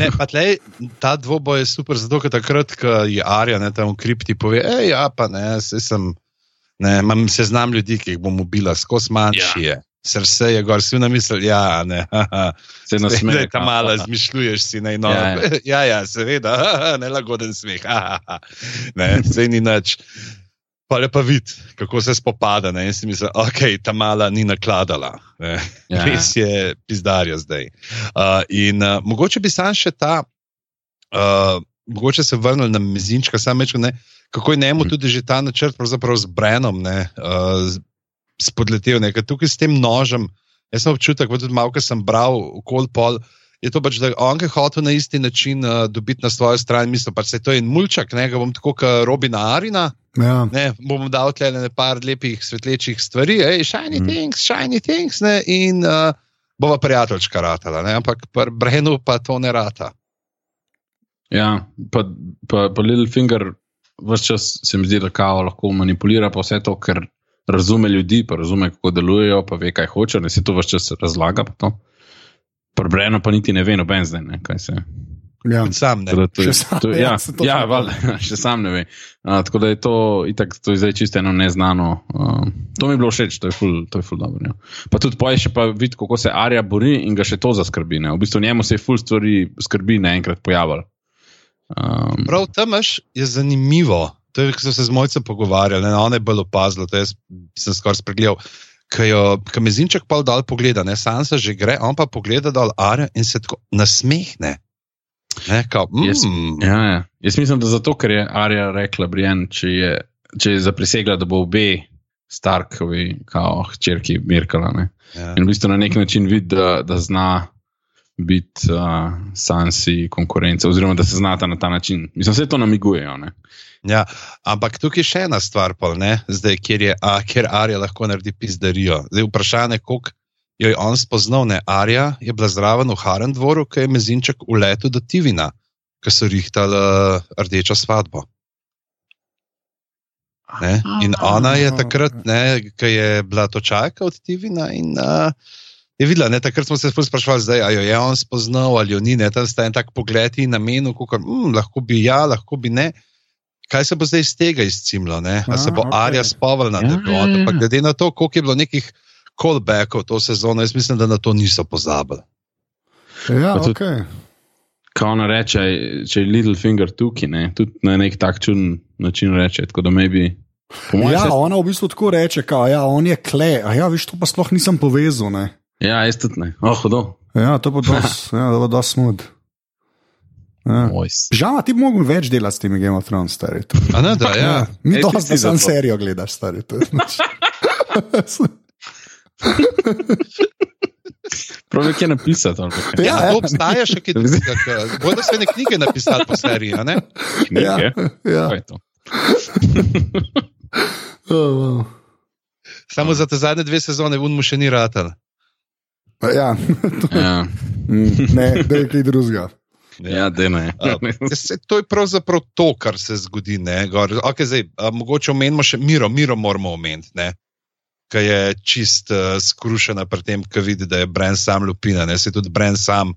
ne, tlej, ta dvoboj je super, zato ker takrat, ko je Arja ne, tam v kripti pove, hej, ja, pa ne, se sem. Ne, imam seznam ljudi, ki jih bom ubila, skozi manjši ja. je srce je gor, si v namisel, ja, ne, se na smeh. Tam malo zmišljuješ si, ne, no, ja, ja. ja, ja seveda, nelagoden smeh, ne, se ni nič. Pa le pa vid, kako se spopada. Ne? In si misli, da okay, ta mala ni nakladala, ja. res je pizdarja zdaj. Uh, in uh, mogoče bi sam še ta, uh, mogoče se vrnil na mizinčka, sam reč, kako je njemu hm. tudi že ta načrt, pravzaprav z Brenom, ne, uh, spodletel, nekaj tukaj s tem nožem. Jaz sem občutek, da tudi malo, kar sem bral, okol pol. Je to pač, da on je hotel na isti način uh, dobiti na svojo stran, mislim, pač se to je en mulčak, ne ga bom tako kot Robina Arina. Ja. Ne, bom dal tle nekaj lepih, svetlečih stvari, hej, shiny mm. things, shiny things, ne, in uh, bova prijateljčka ratala, ne, ampak pri Brenu pa to ne rata. Ja, pa, pa, pa Little Finger, vse čas se mi zdi, da kao lahko manipulira pa vse to, ker razume ljudi, pa razume, kako delujejo, pa ve, kaj hoče, da se to vse čas razlaga. Prebrano pa niti ne ve, noben zdaj, ne, kaj se. Ja, sam ne. To, še sam, to, ja, ja, ja val, še sam ne ve. A, tako da je to, itak, to je zdaj čisto eno neznano. A, to mi je bilo všeč, to je ful, to je ful dobro. Ja. Pa tudi poje še pa videti, kako se Arja bori in ga še to zaskrbi. Ne. V bistvu njemu se je ful stvari skrbi naenkrat pojavljalo. Um, Prav tam je zanimivo. To je, ko so se z mojcem pogovarjali, ne, ona je bolj opazila, to jaz sem skoraj spregledal. Ko me zinček pa dal pogleda, ne, sam se že gre, on pa pogleda dol Arja in se tako nasmehne. Ne, kao, mm. jaz, ja, ja. jaz mislim, da zato, ker je Arja rekla, Brian, če je, če je zaprisegla, da bo obe Starkovi, kao hčerki Mirkala. Ja. In v bistvu na nek način vidi, da, da zna biti uh, Sansi konkurenca, oziroma da se znata na ta način. Mislim, da se to namigujejo. Ja, ampak tukaj je še ena stvar, pol, Zdaj, kjer je a, kjer Arja lahko naredi pizdarijo. Zdaj, vprašanje, koliko jo je on spoznal. Ne? Arja je bila zraven v Haren dvoru, ki je mezinček v letu do Tivina, ki so rihtali uh, rdečo svadbo. Ne? In ona je takrat, ki je bila točaka od Tivina. In, uh, je videla, ne, takrat smo se sprašvali, ali je on spoznal ali ni, ne, tam sta en tak pogled in namen, kako mm, lahko bi ja, lahko bi ne. Kaj se bo zdaj iz tega izcimlo? Ali se bo okay. Arja spavila, da bo ja, ja, ja. glede na to, koliko je bilo nekih callbackov to sezono, jaz mislim, da na to niso pozabili. Ja, ok. Kaj ona reče, če je Little Finger tukaj, ne? tudi na nek tak čuden način reče. Maybe, ja, se... ona v bistvu tako reče, da ja, je kle, a ja, viš, to pa sploh nisem povezal. Ne? Ja, jaz tudi ne. Oh, ja, to bo dosti smud. Ja. Žal, ti bi mogel več delati s temi Game of Thrones, stari. Ne, da, ja. ja. Mi to zdaj samo serijo gledaš, stari. Prav je napisati. Ja, ja, ja. obstaja še kaj drugega. Bodo se neke knjige napisali po seriji, ne? Knjige? Ja. ja. oh, wow. Samo za te zadnje dve sezone, vunmu še ni ratal. Ja, ja. ne, da je kaj drugega. Ja, da ne. Se, to je pravzaprav to, kar se zgodi. Okay, zdaj, a, mogoče omenimo še miro, miro moramo omeniti, ki je čist uh, skrušena pri tem, ki vidi, da je Bren sam lupina. Ne? Se tudi Bren sam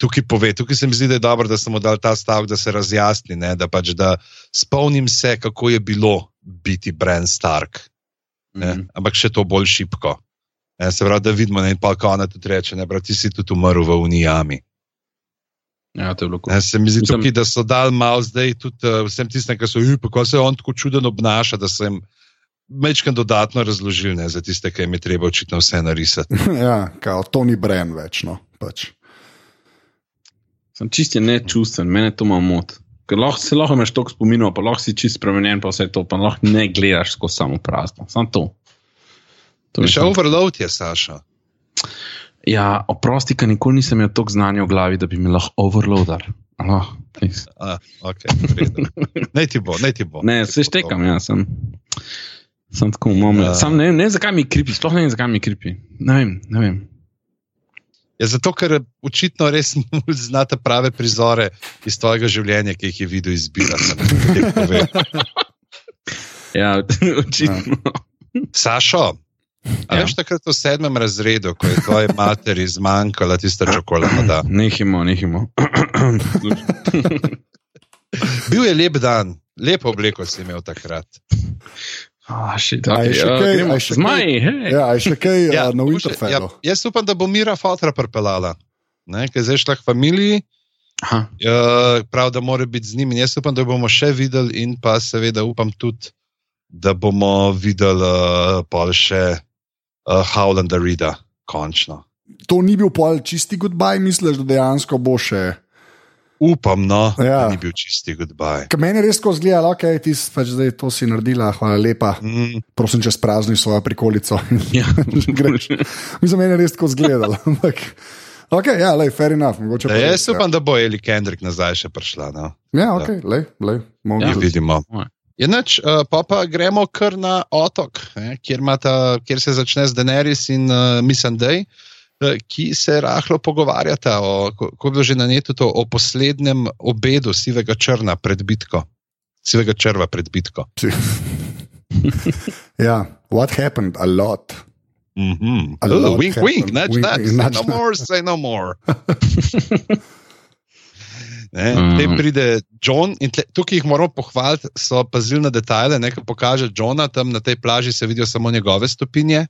tukaj pove. Tukaj se mi zdi, da je dobro, da sem mu dal ta stavek, da se razjasni, da, pač, da spomnim se, kako je bilo biti Bren Stark. Mm -hmm. Ampak še to bolj šipko. Ne, se pravi, da vidimo, da je pa ona tudi reče, da ti si tudi umrl v Unijami. Ja, to je bilo kul. Se mi zdi, Mislim... tukaj, da so dal malo zdaj tudi uh, vsem tistem, ki so jih, kako se on tako čuden obnaša, da sem večkrat dodatno razložil ne, za tiste, ki jim je treba očitno vse narisati. ja, kao to ni bren več. No, pač. Sem čist je nečusten, mene to ima mot. Ker lahko se lahko imaš toliko spominov, pa lahko si čist spremenjen, pa vse to, pa lahko ne gledaš skozi samo prazno. Sam to. To je še overload, je Saša. Ja, oprosti, ker nikoli nisem imel toliko znanja v glavi, da bi mi lahko overloadal. Oh, okay, ne ti bo, ne ti bo. Ne, se štekam, ja, sem, sem tako umomljen. Uh. Sam ne, ne vem, zakaj mi kripi, sploh ne vem, zakaj mi kripi. Ne vem, ne vem. Ja, zato, ker očitno res znate prave prizore iz tvojega življenja, ki jih je videl izbirati. Ja, očitno. Sašo, a Ja. veš takrat v sedmem razredu, ko je tvoji materi zmanjkala tista čokolada? Nehimo, nehimo. Bil je lep dan, lepo obleko si imel takrat. Ah, shit, okay, še kaj- gremo. a je še Zmaj, hej. Ja, še kaj ja, na Winterfellu. ja, jaz upam, da bo Mira fotra pripeljala. Ne, ker zdaj šla k familiji, Aha. uh, prav, da mora biti z njimi. In Jaz upam, da bomo še videli, in pa seveda upam tudi, da bomo videli uh, pol še uh, Howlanda Rida, končno. To ni bil pol čisti goodbye, misliš, da dejansko bo še. Upam, no, Ja. da ni bil čisti goodbye. Ker meni je res tako zgledalo, ok, ti si pač zdaj to si naredila, hvala lepa. Mm, Prosim, če sprazni svojo prikolico. Ja. Greš. Mislim, meni je res tako zgledalo. Ampak, ok, ja, lej, fair enough. mogoče da, pa jaz ja. upam, da bo Eli Kendrick nazaj še prišla. No. Ja, ok, lej, lej. bomo Ja. Ja. Vidimo. Oj. Je noč, uh, pa, pa gremo kar na otok, eh, kjer, imata, kjer se začne z Daenerys in uh, Missandej, uh, ki se rahlo pogovarjata o, ko, ko je bilo že na netu to, o poslednjem obedu sivega črna pred bitko. Sivega črva pred bitko. Ja, what happened? A lot. Mm -hmm. A lot wink, happened. wink, nič Wink, več. wink, Say nič no več. more, say no more. Ne, Mm. Te pride John in tle, tukaj jih moramo pohvaliti, so pazili na detajle. Nekaj pokaže Johna, tam na tej plaži se vidijo samo njegove stopinje,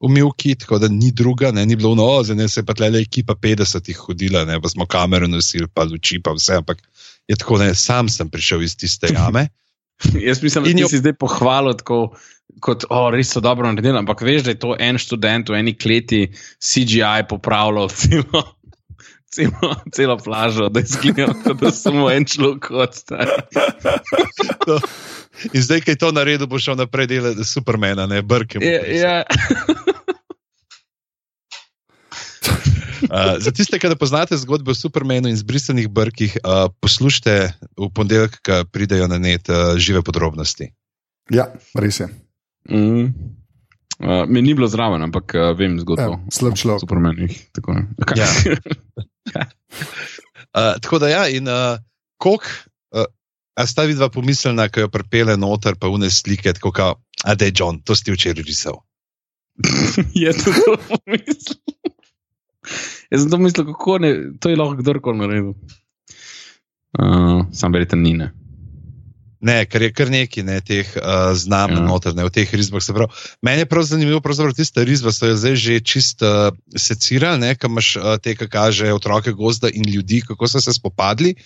umivki, tako da ni druga, ne, ni bilo no, za ne se je pa tle ekipa 50-ih hodila, ne, pa smo kamero nosili, pa luči, pa vse, ampak je tako, ne, sam sem prišel iz tiste jame. Jaz mislim, da jo- si zdaj pohvalil tako. Kot, oh, res so dobro naredili, ampak veš, da je to en študent v eni kleti CGI popravljal celo, celo, celo plažo, da kot da samo en človek odstaja. In zdaj, ki je to naredil, bo šel naprej delati Supermana, ne brke. mu Ja, ja. Uh, za tiste, ki ne poznate zgodbe o Supermanu in zbrisanih brkih, uh, poslušajte v ponedeljek, ko pridejo na net uh, žive podrobnosti. Ja, res je. Mm. Uh, me ni bilo zraven, ampak uh, vem Ja, zgodbo. slab človek. Supermanih. tako, ne. Kaj? Ja. Uh, tako da ja, in uh, koliko, uh, a sta vidva pomislena, ko jo pripele noter, pa une slike, tako kao, a da je John, to si včeraj risal. je to mislil. Jaz sem to mislil, kako ne, to je lahko kdorkoli naredil. Uh, sam verjetno ni. Ne. Ne, ker je kar nekaj ne, teh uh, znamenj Ja. noter, ne, v teh risbah. se pravi. Meni je prav zanimivo, pravzaprav tiste risbe so jo zdaj že čist uh, secirali, ne, kam imaš uh, te, ki kaže otroke gozda in ljudi, kako so se spopadli.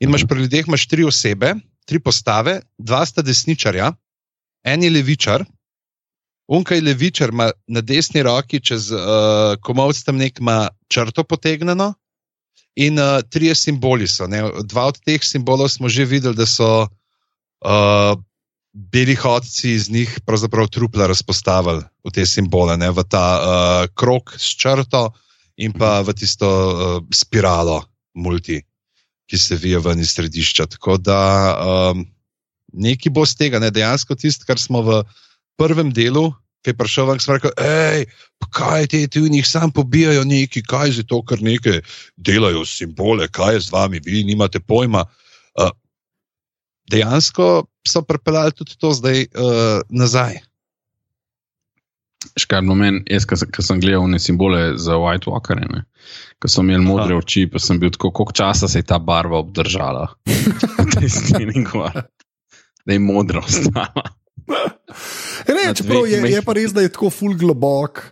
In imaš pri ljudeh imaš tri osebe, tri postave, dva sta desničarja, en je levičar. Unkaj levičar ima na desni roki čez uh, komovc tam nek ima črto potegnjeno, in uh, trije simboli so. Ne. Dva od teh simbolov smo že videli, da so uh, beli hodci iz njih pravzaprav trupla razpostavili v te simbole, ne, v ta uh, krok s črto in pa v tisto uh, spiralo multi, ki se vije ven iz središča. Tako da um, nekaj bo z tega, ne, dejansko tisto, kar smo v prvem delu. Ki je prišel ven, smo rekli, hej, kaj ti ti v njih sam pobijajo neki, kaj je to, kar nekaj delajo simbole, kaj je z vami, vi nimate pojma. Uh, dejansko so pripeljali tudi to zdaj uh, nazaj. Škar moment, jaz, ki sem gledal ne simbole za White Walker, ki so imeli modre Aha. oči, pa sem bil tako, koliko časa se je ta barva obdržala. Na tej steni gor. Da je modra ostala. E, Ne, čeprav dveh je, je pa res, da je tako full globok.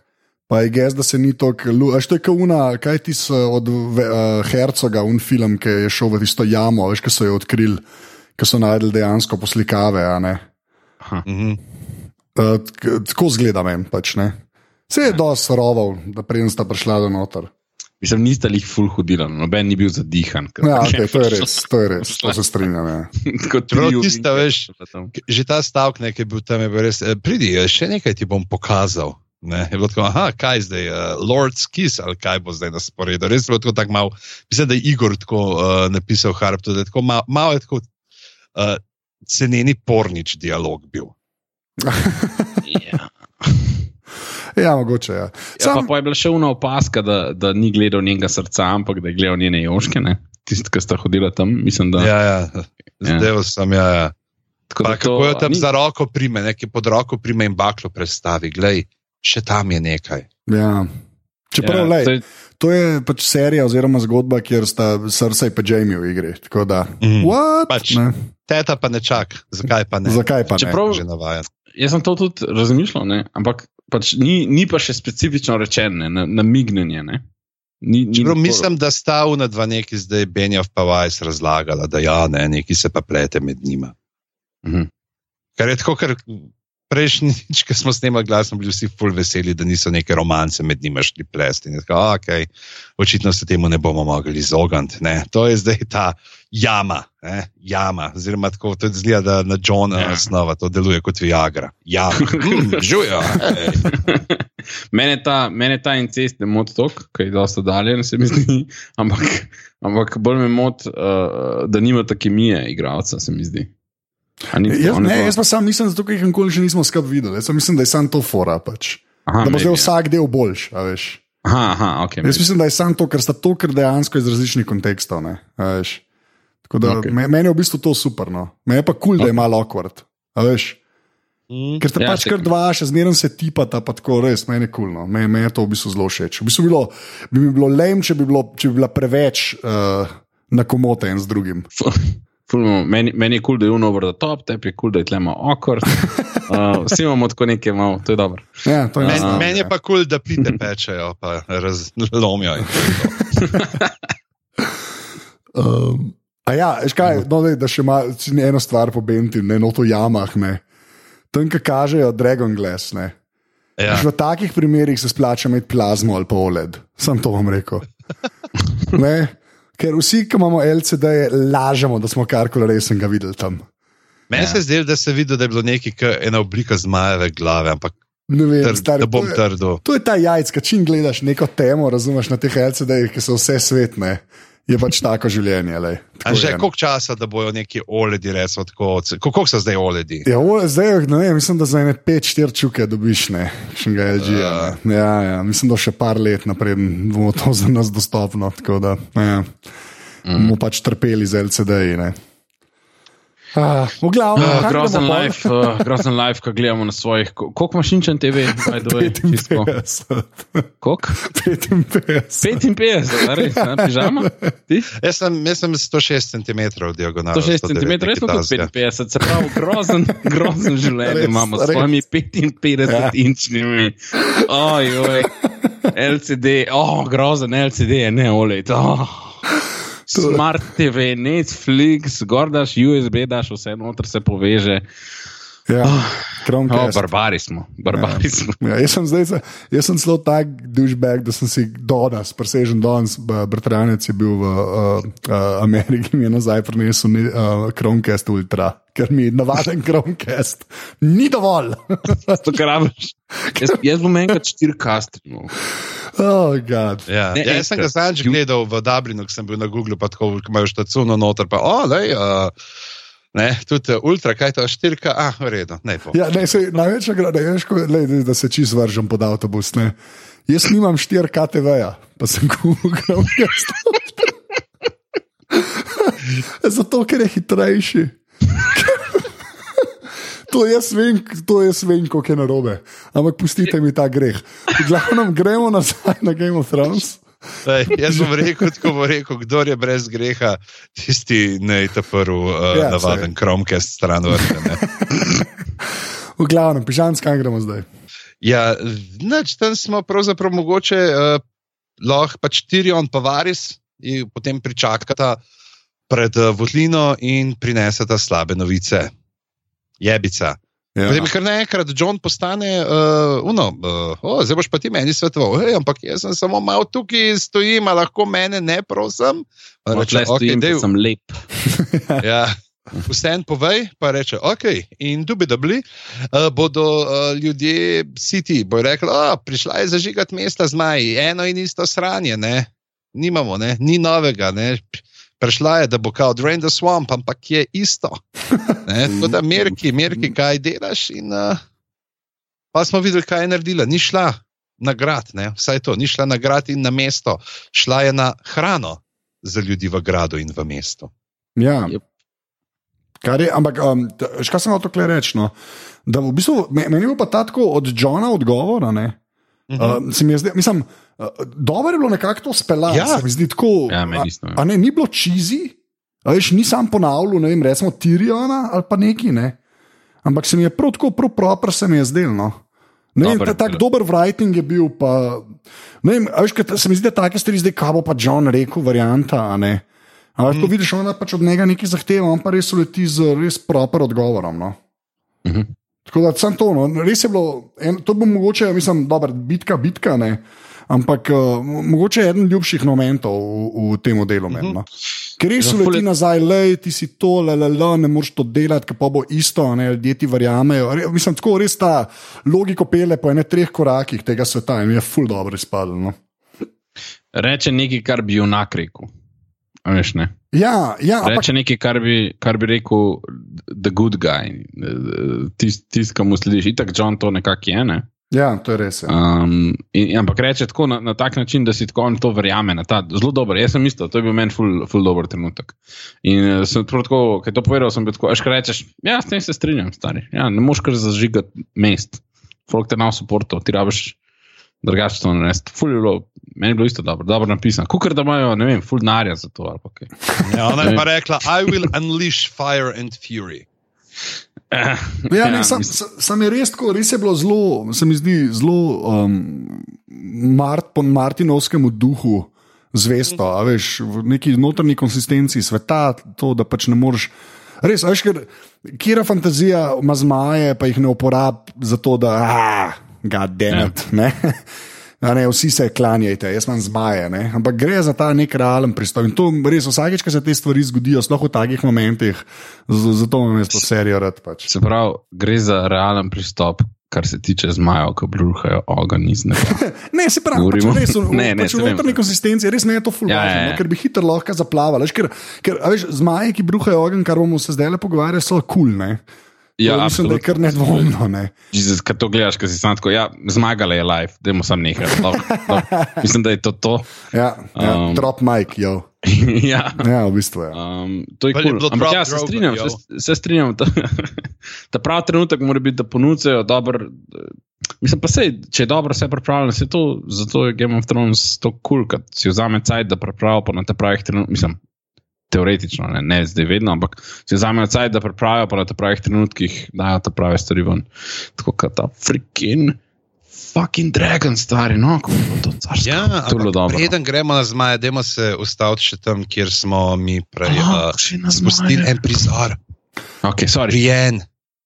Pa je gez, da se ni tako. Až to je kauna, kaj ti so od uh, Hercoga, un film, ki je šel v tisto jamo, veš, ki so jo odkrili, ki so najdel dejansko poslikave. a ne. Mhm. Uh, tako zgleda meni, pač ne. Se je dosti roval, da prej sta prišla do noter. Mislim, niste jih full hodila, noben ni bil zadihan. ker- Ja, okay, to je res, to je res, to se strinjam. Ja. Tista, veš. Že ta stavek, ne, ki je bil tam, je bil res, eh, pridi, eh, še nekaj ti bom pokazal. Ne, je bilo tako, aha, kaj zdaj, uh, Lord's Kiss ali kaj bo zdaj na sporedu. Res je bilo tako, tako malo, mislim, da je Igor tako uh, napisal Harp, da je tako malo, malo je tako uh, ceneni pornič dialog bil. Ja. Ja, mogoče. Ja. Ja, pa, pa je bila še una opaska, da, da ni gledal njenega srca, ampak da je gledal njene joške, tiste, ki sta hodila tam. Mislim, da, Ja, ja. zdaj sem. Ja, ja. tako Pa, to kako jo tam ni- za roko prime, nekaj pod roko prime in baklo predstavi. Glej, še tam je nekaj. Ja. Čeprav, Ja, ja, to lej, je- to je pač serija oziroma zgodba, kjer sta srce in pa Jamie v igri. Tako da, Mhm. what? Pač. Ne. Teta pa ne čaka, zakaj pa ne? Zakaj pa ne? Čeprav- Že navajen. Jaz sem to tudi razmišljal, ne? ampak pač ni, ni pa še specifično rečeno, ne? na, namignjenje. Ne? Ni, ni Čeprav mislim, da sta una dva neki zdaj Benjav pa Vajs razlagala, da ja, ne, neki se pa plete med njima. Mhm. Kar je tako, ker prejšnjič, ko smo snemali glas, smo bili vsi full veseli, da niso neke romance med njima šli plesti. In je Tako, okay, očitno se temu ne bomo mogli izogniti. ne. To je zdaj ta jama, ne? jama. Oziroma, tako to zgleda, da na Johna Ja. snova to deluje kot Viagra. Ja, mm, žujo. Mene ta, mene ta incest ne moti toliko, ker je dosta daljen, se mi zdi. Ampak, ampak bolj me moti, uh, da nimata kemije, igralca, se mi zdi. Ni- Jaz, ne, pa- jaz pa sam mislim, zato, ker jih nikoli še nismo skupaj videli. Jaz mislim, da je sam to fora. Pač. Aha, Da bo zdaj maybe, ja. vsak del boljši. a veš. Aha, aha, ok. Jaz mislim, da je samo to, ker sta to, ker dejansko iz različnih kontekstov. ne, veš. Tako Da, okay. Meni je v bistvu to super. No. Meni je pa kul, cool, da je malo awkward. Mm. Ker te Ja, pač kar dva, še zmeraj se tipata, pa tako res, meni je kulno. Meni, meni je to v bistvu zelo všeč. V bistvu bilo, bi mi bilo lem, če bi, bilo, če bi bila preveč uh, na komote en z drugim. Meni, meni je kul, cool, da je uno over the top, tebi je kul, cool, da je tlema okor. Uh, vsi imamo tako nekaj, malo, to je dobro. Ja, to je Meni enostavno, men je ja. pa kul, cool, da pite pečejo, pa razlomijo. je. Um, a ja, veš kaj, no, dej, da še ima eno stvar po Benti, ne no to jamah. Ne. Tam, ki kažejo Dragon Glass. Ne. Ja. Ja. V takih primerih se splača imeti plazmo ali pa OLED. Sam to vam rekel. Ne? Ker vsi, ki imamo LCD, lažemo, da smo karkoli resnega videli tam. Meni Ja. se zdi, da se vidi, da je bilo nekaj, kot ena oblika zmajeve glave, ampak Ne vem, trd, stari, da bom to je-. To je ta jajc, ki čim gledaš neko temo, razumeš na teh LCD-jih, ki so vse svetne. Je pač tako življenje. lej. A Tako že koliko časa, da bojo neki oledi, recimo, tako, koliko so zdaj oledi? Ja, o, zdaj, ne mislim, da za ene pet, štiri čuke dobiš, ne, še ga LG. Ja. Uh. Ja, ja, mislim, da še par let naprej bomo to za nas dostopno. Tako da ja, mm. bomo pač trpeli z LCD-ji. Ah, v glavnem, Uh, grozen life, uh, grozen life, ko gledamo na svojih. ko- Koliko imaš inčen TV? by the way? Čisto. 55. Koliko? 55. 55, a res, na pižama? Ti? Jaz sem, jaz sem 106 cm diagonalno. 106 cm, res smo tudi 55, se pravi, grozen, grozen življenje Res, imamo s svojimi 55 Ja. ja. inčnimi. Oj, oj, LCD, oh, grozen LCD, ne OLED. Oh. Smart TV, Netflix, gordaš USB, daš vse noter, se poveže. Ja, Oh, Chromecast. barbari smo, barbari ja. smo. Ja, jaz sem zdaj, jaz sem celo tak dušbek, da sem si danes, presežen danes, bratranec je bil v uh, uh, Ameriki in je nazaj prinesel ne- uh, Chromecast Ultra, ker mi navaden Chromecast ni dovolj. To, kar rabiš. Jaz, jaz bom enkrat štirka streamal. Oh, God. Ja, Ne, ja, jaz sem ga zadnjič gledal v Dublinu, ko sem bil na Googlu, pa tako, ko imajo štacuno noter, pa o, lej, uh, ne, tudi uh, ultra, kaj to, štirka, ah, v redu, ne bo. Ja, ne, sej, največja grada je, veš, ko- lej, da se čist vržem pod avtobus. Ne. Jaz nimam 4 KTV-ja, pa sem Chromecast. Zato, ker je hitrejši. To jaz vem, to jaz vem, kako je narobe. Ampak pustite mi ta greh. V glavnem gremo nazaj na Game of Thrones. Ej, jaz bom rekel, tako bo rekel, kdo je brez greha, tisti ne je ta prvi uh, Ja, navaden Chromecast stran vrne. V glavnem, pižam, kam gremo zdaj. Ja, nič, tam smo pravzaprav mogoče uh, lahko pač Tirion pa Varis in potem pričakata pred uh, Votlino in prineseta slabe novice. Jebica. Ja. Potem kar naenkrat John postane, uh, uno, uh, oh, zdaj boš pa ti meni svetoval, hey, ampak jaz sem samo malo tukaj stojim, a lahko mene ne prosim. Reče, okay, da dej, sem lep. ja. Vse en povej, pa reče, ok, in dubi dobli, uh, bodo uh, ljudje siti, bojo rekli, oh, prišla je zažigati mesta zmaj, eno in isto sranje, ne, nimamo, ne, ni novega, ne. Prišla je, da bo kao Drain the Swamp, ampak je isto. Ne, tako da, merki, merki, kaj delaš in uh, Pa smo videli, kaj je naredila. Ni šla na grad, ne? vsaj to, ni šla na grad in na mesto, šla je na hrano za ljudi v gradu in v mestu. Ja. Yep. Kar je, ampak, um, veš, kaj sem hotel reči? No? Da v bistvu, me- meni je bil pa ta tako od Johna odgovor. a ne? Uh, se mi je zdel, mislim, uh, dobro je bilo nekako to speljati. Ja. Se mi zdi tako. Ja, meni a- ja. A ne, ni bilo čizi, veš, ni sam ponavljal, ne vem, recimo Tiriona ali pa neki, ne. Ampak se mi je prav tako, prav proper se mi je zdel. No. Ne vem, ta, tak dober writing je bil. Pa, ne vem, veš, kaj, se mi zdi, da take stvari zdaj, kaj bo pa John rekel, varianta. a ne. A lahko mm. vidiš, ona pač od njega nekaj zahteva, on pa res uleti z res proper odgovorom. No. Mhm. Tako da sem to, no. res je bilo, en, to bo mogoče, mislim, dobra, bitka, bitka, ne. Ampak uh, mogoče je eden ljubših momentov v, v tem delu. meni, No. Ker res uleti je- nazaj, le ti si to, le, le, le, ne moreš to delati, ker pa bo isto, ne, ljudje ti verjamejo. Re, mislim, tako res ta logiko pele po enih treh korakih tega sveta in je ful dobro izpadlo. No. Reče nekaj, kar bi junak rekel. Veš, ne? Ja, ja, ampak Reče nekaj, kar bi, kar bi rekel the good guy, tisti, tist, ki mu slediš. Itak John to nekako je. Ne? ja, to je res. Ja. Um, in, ampak reče tako na, na tak način, da si tako on to verjame. Ta, zelo dober. Jaz sem isto, to je bil meni ful, ful dober trenutek. In uh, sem tako, ko je to povedal, sem bil tako, až rečeš, ja, s tem se strinjam, stari. Ja, ne moš kar zažigati mest. Folk te na suporto, ti rabiš drugače to narediti. Ful je bilo, meni je bilo isto dobro, dobro napisano. Kukar da imajo, ne vem, ful narja za to ali pa kaj. Ja, ona je pa rekla: I will unleash fire and fury. Ja, ne, sam, mislim- sam, sam je res tako, res je bilo zelo, se mi zdi zelo um, Mart, po Martinovskemu duhu zvesto, a veš, v neki notranji konsistenci sveta, to, da pač ne moreš. Res, a veš, ker kira fantazija ima zmaje, pa jih ne uporab za to, da, ah, it, ja. ne. A ne, vsi se klanjajte, jaz imam zmaje, ne? ampak gre za ta nek realen pristop. In to res vsakeč, ko se te stvari zgodijo, sploh v takih momentih, zato imam jaz to serijo rad. Pač. Se pravi, gre za realen pristop, kar se tiče zmajev, ki bruhajo ogenj iz neba. Ne, se pravi, pač Govorimo- res, v, Ne, ne, pač v notranji konsistenci res ne je to fulano, Ja, ja, ja, ker bi hitro lahko zaplavali. Veš, ker, ker a veš, zmaji, ki bruhajo ogenj, kar bomo se zdaj le pogovarjali, so kul. Cool, Ja, To mislim, da je kar nedvomno. Ne? Jezus, Kad to gledaš, ki si sam tako, ja, zmagala je live, da mu sam nekaj. Mislim, da je to to. Ja, ja, Um. drop mic, jo. ja. Ja, v bistvu je. Um, to je Bolj je Cool. Ampak ja, se strinjam, jo. se, se strinjam. Ta, ta pravi trenutek mora biti, da ponujajo dober. Mislim pa sej, če je dobro vse pripravljeno, se to, zato je Game of Thrones to kul, cool, da si vzame cajt, da pripravijo pa na te pravih trenutkih. Mislim, teoretično, ne, ne zdaj vedno, ampak si vzamejo cajt, da pripravijo pa na te pravih trenutkih, dajo te prave stvari ven. Tako kot ta freaking. Fucking dragon, stari, no, kako je to carsko. Ja, to je bilo ampak dobro. preden gremo na zmaje, dajmo se ustaviti še tam, kjer smo mi prej Aha, uh, spustili en prizor. Ok, sorry. Brijen,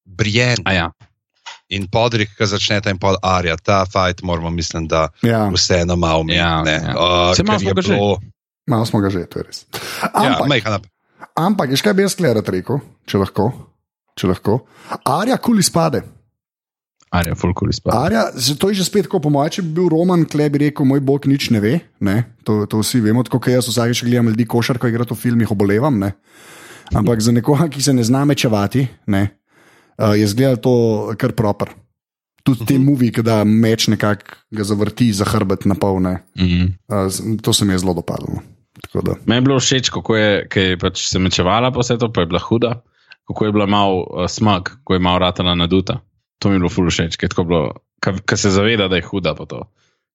Brijen A ja, in podrik, ki začneta in pod Arja. Ta fajt moramo, mislim, da Ja, vseeno malo Ja, meniti. ja. Uh, Saj malo je bilo- malo smo ga že, to je res. Ja, Ampak, majhen up. ampak veš, kaj bi jaz sklerat rekel, če lahko. Če lahko. Arja, kul izpade. Arja, full cool izpad. Arja, to je že spet tako, po mojem, če bi bil Roman, klej bi rekel, moj bog nič ne ve. Ne? To, to vsi vemo, tako kot jaz vsakeč ko gledam ljudi košarko, igra v filmih, obolevam. Ne? Ampak za nekoga, ki se ne zna mečevati, ne, uh, je zgledal to kar proper. Tudi te muvi, ki da meč nekako zavrti za hrbet na pol. ne. Mhm. Uh, z- to se mi je zelo dopadlo. Meni je bilo všeč, kako je, je pač se mečevala po vse to, pa je bila huda, kako je bila malo uh, smag, ko je malo ratala naduta. To mi je bilo ful všeč, ker se zaveda, da je huda po to.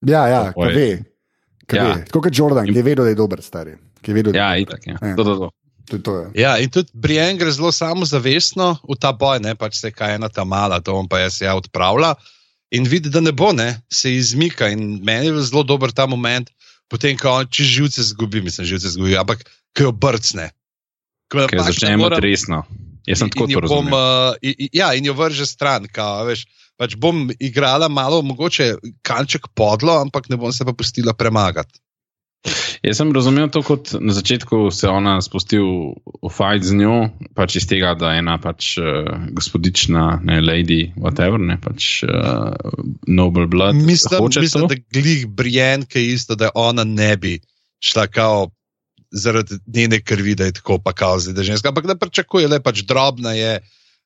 Ja, ja, ki je- ve. ki Ja. ve. Tako kot Jordan, ki je vedel, da je dober, stari. Ki je vedel, Ja, je itak. Ja. Ja. To, to, to. je to je. Ja, in tudi Brijen gre zelo samozavestno v ta boj, ne pač se kaj ena ta mala, to on pa jaz ja odpravlja. In vidi, da ne bo, ne, se izmika. In meni je zelo dober ta moment, potem, ko on če živce zgubi, mislim, živce zgubi, ampak ko jo brcne. Ko Ker začne imeti resno. Jaz sem tako in to jo bom, uh, i- i- ja, in jo vrže stran. Kao, veš, pač bom igrala malo, mogoče kanček podlo, ampak ne bom se pa pustila premagati. Jaz sem razumel to kot na začetku se ona spusti v, fajt z njo, pač iz tega, da je ena pač uh, gospodična, ne lady, whatever, ne pač uh, noble blood. Mislim, mislim to. da glih Brijen, ki je isto, da ona ne bi šla kao zaradi njene krvi, da je tako pa kao zdaj, da je ženska. Ampak da pričakuje, le pač drobna je,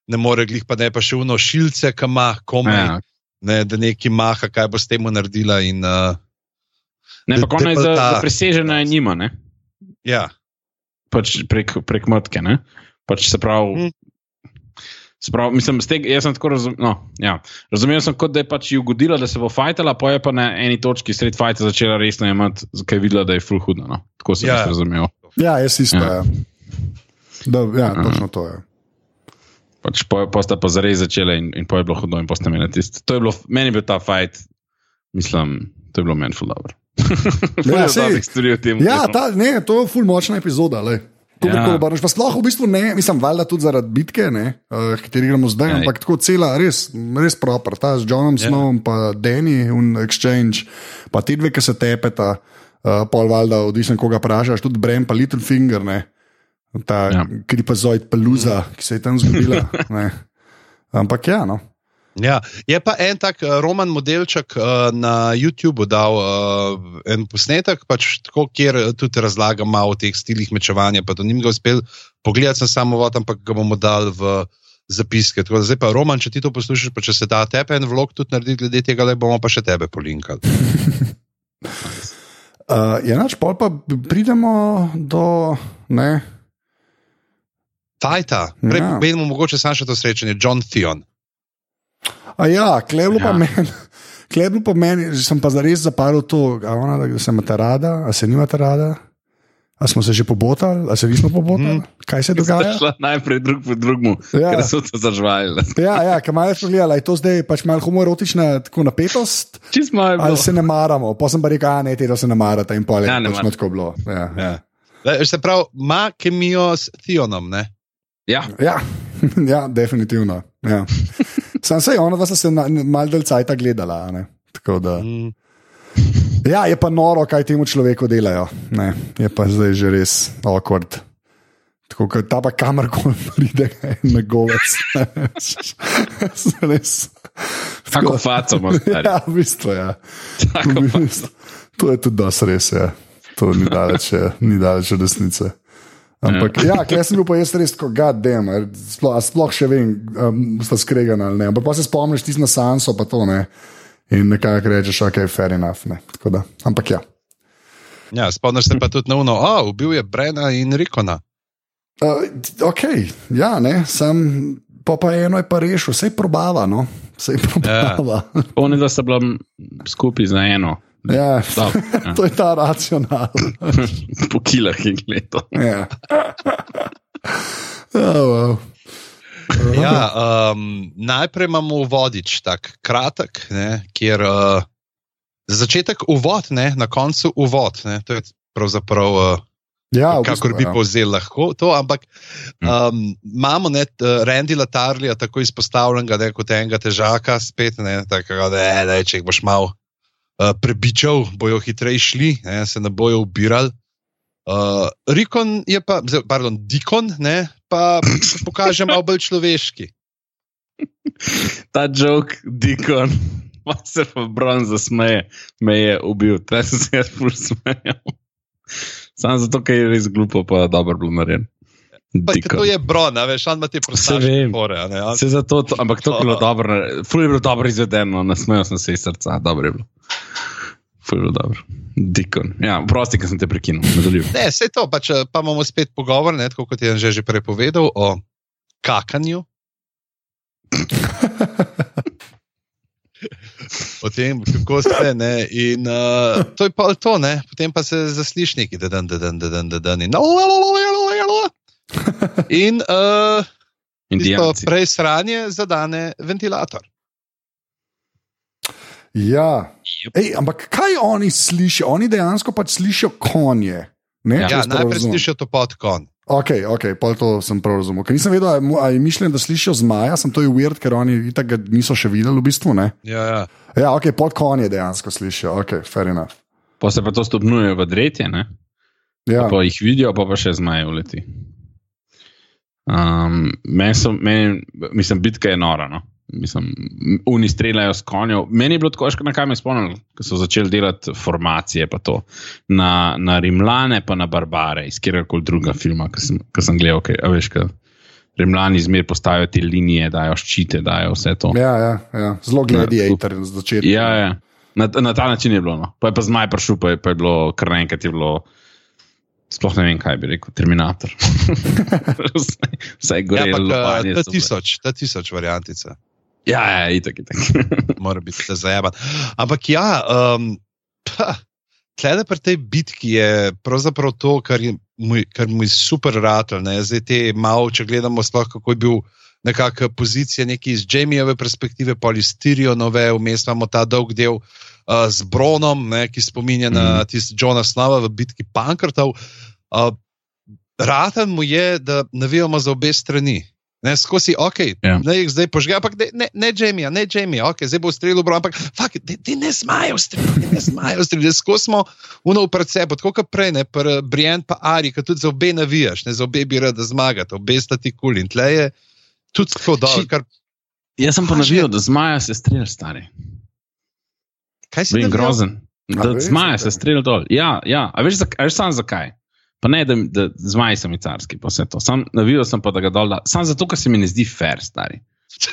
ne more glih pa ne pa še uno šilce, ki ima komaj. Ja, ne, da neki maha, kaj bo s tem naredila. In, uh, Ne, pa ona je za, ta- za presežena je njima, ne? ja. pač prek, prek mrtke. Ne? Pač se pravi, Mm. se pravi mislim, tega, jaz sem tako razumel. No, ja. Razumel sem, kot da je pač ji ugodila, da se bo fajtala, pa je pa na eni točki sred fajta začela resno imeti, ker je videla, da je full hudno. No? Tako sem Ja. ja. razumel. Ja, jaz isto. Ja. Ja. Da, ja, točno to je. Pač po, po sta pa zares začela in, in po je bilo hudo in po sta imela tisto. To je bilo, meni je bil ta fajt, mislim, to je bilo meni full dobro. Ful Ja, je sej. dobrih stvari v tem. Ja, ta, ne, to je ful močna epizoda. To Ja. Pa sploh v bistvu ne, mislim, valjda tudi zaradi bitke, ne, uh, kateri gremo zdaj, Ja. ampak tako cela, res, res proper, ta z Johnom Ja. Snowom, pa Danny in Exchange, pa ti dve, ki se tepeta, uh, pol valjda, odvisno koga vprašaš, tudi Brem, pa Littlefinger, ne, ta Ja. ja. kripazoid peluza, ki se je tam zgodila. ne. Ampak ja, no. Ja, je pa en tak uh, roman modelček uh, na YouTubu dal uh, en posnetek, pač tako, kjer eh, tudi razlaga malo o teh stilih mečevanja. Pa to nim ga uspel pogledati, sem samo vod, ampak ga bomo dali v zapiske. Tako da zdaj pa Roman, če ti to poslušaš, pa če se da tebe en vlog tudi narediti glede tega, le bomo pa še tebe polinkali. Uh, je nač, pol pa pridemo do. Ne, Fajta, prej Ja. ja. mogoče sam še to srečanje, John Theon. A ja, kleblo ja. pa Ja. meni. Kleblo pa meni, sem pa zares zaparil to, ona, da se imate rada, a se nimate rada. A smo se že pobotali, a se nismo pobotali? Mm. Kaj se dogaja? šla najprej drug po drugemu, Ja. ker so to zažvali. Ja, ja kaj malo pogledala, je to zdaj pač malo homoerotična tako napetost, je ali se ne maramo. Pa sem pa rekel, a ne, te da se ne marate in pol je Ja, mar- tako bilo. Ja, Ja. Le, Se pravi, ima kemijo s Theonom. Ne? Ja, ja, ja definitivno. Ja. Sam se je ona, da se na- malo del cajta gledala. a ne. Tako da. Mm. Ja, je pa noro, kaj temu človeku delajo. Ne, je pa zdaj že res awkward. Tako kot ta pa kamorkoli pride, na govec. res. tako faco ima stari. Ja, v bistvu je. Ja. Tako V bistvu, to je tudi dosti res. Ja. To ni daleč, je- ni daleč od resnice. Ampak, ja, ja sem bil pa jaz res kot gadem, sploh, a sploh še vem, um, sta skregana ali ne. Ampak pa se spomniš tisto na Sanso, pa to ne. In nekako rečeš, ok, fair enough. Ne. Tako Da, ampak ja. Ja, Spomniš se pa tudi na uno, oh, ubil je Brena in Rikona. Uh, ok, ja, ne, sem, pa, pa eno je pa rešil, vse je probava, no, vse je probava. Oni da sta bila skupaj za eno, Ja. Da, Ja, ja. to je ta racional. po kilah in gledo. Ja. Oh, wow. Ja, um, najprej imamo vodič, tako kratek, ne, kjer uh, za začetek uvod, ne, na koncu uvod. Ne, to je pravzaprav, uh, Ja, kakor bistvu, bi ja. povzel lahko to, ampak um, imamo ne, Randy Latarlija tako izpostavljenega ne, kot enega težaka, spet ne, tako da ne, ne, če jih boš mal uh, prebičal, bojo hitreje šli, ne, se ne bojo ubirali. Uh, Rikon je pa, pardon, Dikon, ne, pa pokaže malo bolj človeški. Ta jok, Dikon, pa se pa Bron zasmeje, me je ubil, treba sem se jaz pur smejal. Samo zato, ker je res glupo, pa dobro bil narejen. To je Bron, veš, on ima te prostaške vem. fore. a ne, on- Se zato, to, ampak to je bilo dobro, nare- ful je bilo dobro izvedeno, nasmejal sem se iz srca, dobro je bilo. Ful je bilo dobro. Dikon. Ja, prosti, ker sem te prekinil, nadaljuj. Ne, vse to, pa, če, pa imamo spet pogovor, ne, tako kot je Anže že prej povedal, o kakanju. O tem, kako ste. Ne, in uh, to je pa to, ne, potem pa se zasliši neki, da dan, da dan, da dan, da dan. In, in uh, tisto Indijanci. prej sranje zadane ventilator. Ja. Ej, ampak kaj oni slišijo? Oni dejansko pač slišijo konje. Ne, Ja, Ja, najprej slišijo to pod kon. Ok, ok, pol to sem prav razumel. Ker nisem vedel, ali je mišljen, da slišijo zmaja, sem to je weird, ker oni itak ga niso še videli v bistvu. Ne? Ja, ja. Ja, ok, pod konje dejansko slišijo, ok, fair enough. Pa se pa to stopnjuje v dretje, ne? Ja. Pa jih vidijo, pa pa še zmaje uleti. Um, meni so, meni, mislim, bitka je nora. No? Mislim, oni streljajo s konjo. Meni je bilo tako, na kaj me spomnil, ko so začeli delati formacije, pa to. Na, na Rimljane, pa na Barbare, iz kjerkoli drugega filma, ki sem, ki sem gledal. A veš, ka, Rimljani zmer postavijo te linije, dajo ščite, dajo vse to. Ja, ja, ja. zelo gladiator na začetku. Ja, ja. Na, na ta način je bilo. No. Pa je pa zmaj prišel, pa je, pa je bilo kar naenkrat je bilo. Sploh ne vem, kaj bi rekel, Terminator. Vse je Ja, gorelo. ampak, eh, ta tisoč, ta tisoč variantica. Ja, ja, itak, itak. mora biti se zajeban. Ampak ja, um, tlede pri tej bitki je pravzaprav to, kar, je, mu, kar mu je super ratel. Ne? Zdaj te malo, če gledamo, sploh kako je bil nekakšna pozicija, neki iz Jamijeve perspektive, Polistirionove, vmes imamo ta dolg del uh, z Bronom, ne, ki spominja mm. na Mhm. tisti Johna Snova v bitki Pankrtov. Uh, Raten mu je, da navijamo za obe strani. Ne, skozi, ok, Ja. ne jih zdaj požge, ampak ne, ne, ne Jamie, ne Jamie, ok, zdaj bo streljal, bro, ampak fakt, ti ne smajo streljati, ne smajo streljati. Skozi smo uno pred sebo, tako kot prej, ne, Brian pa Ari, ki tudi za obe navijaš, ne za obe bi rad zmagati, obe sta ti kul in tle je tudi tako dobro. Kar, Jaz sem pa navijal, da zmaja se strelj, stari. kaj si navijal? grozen. Da zmaja se strelj dol. Ja, ja. A veš, a veš sam zakaj? Pa ne, da, da zmaji so mi carski, pa vse to. Sam navijal sem pa, da ga dol da. Sam zato, ker se mi ne zdi fair, stari.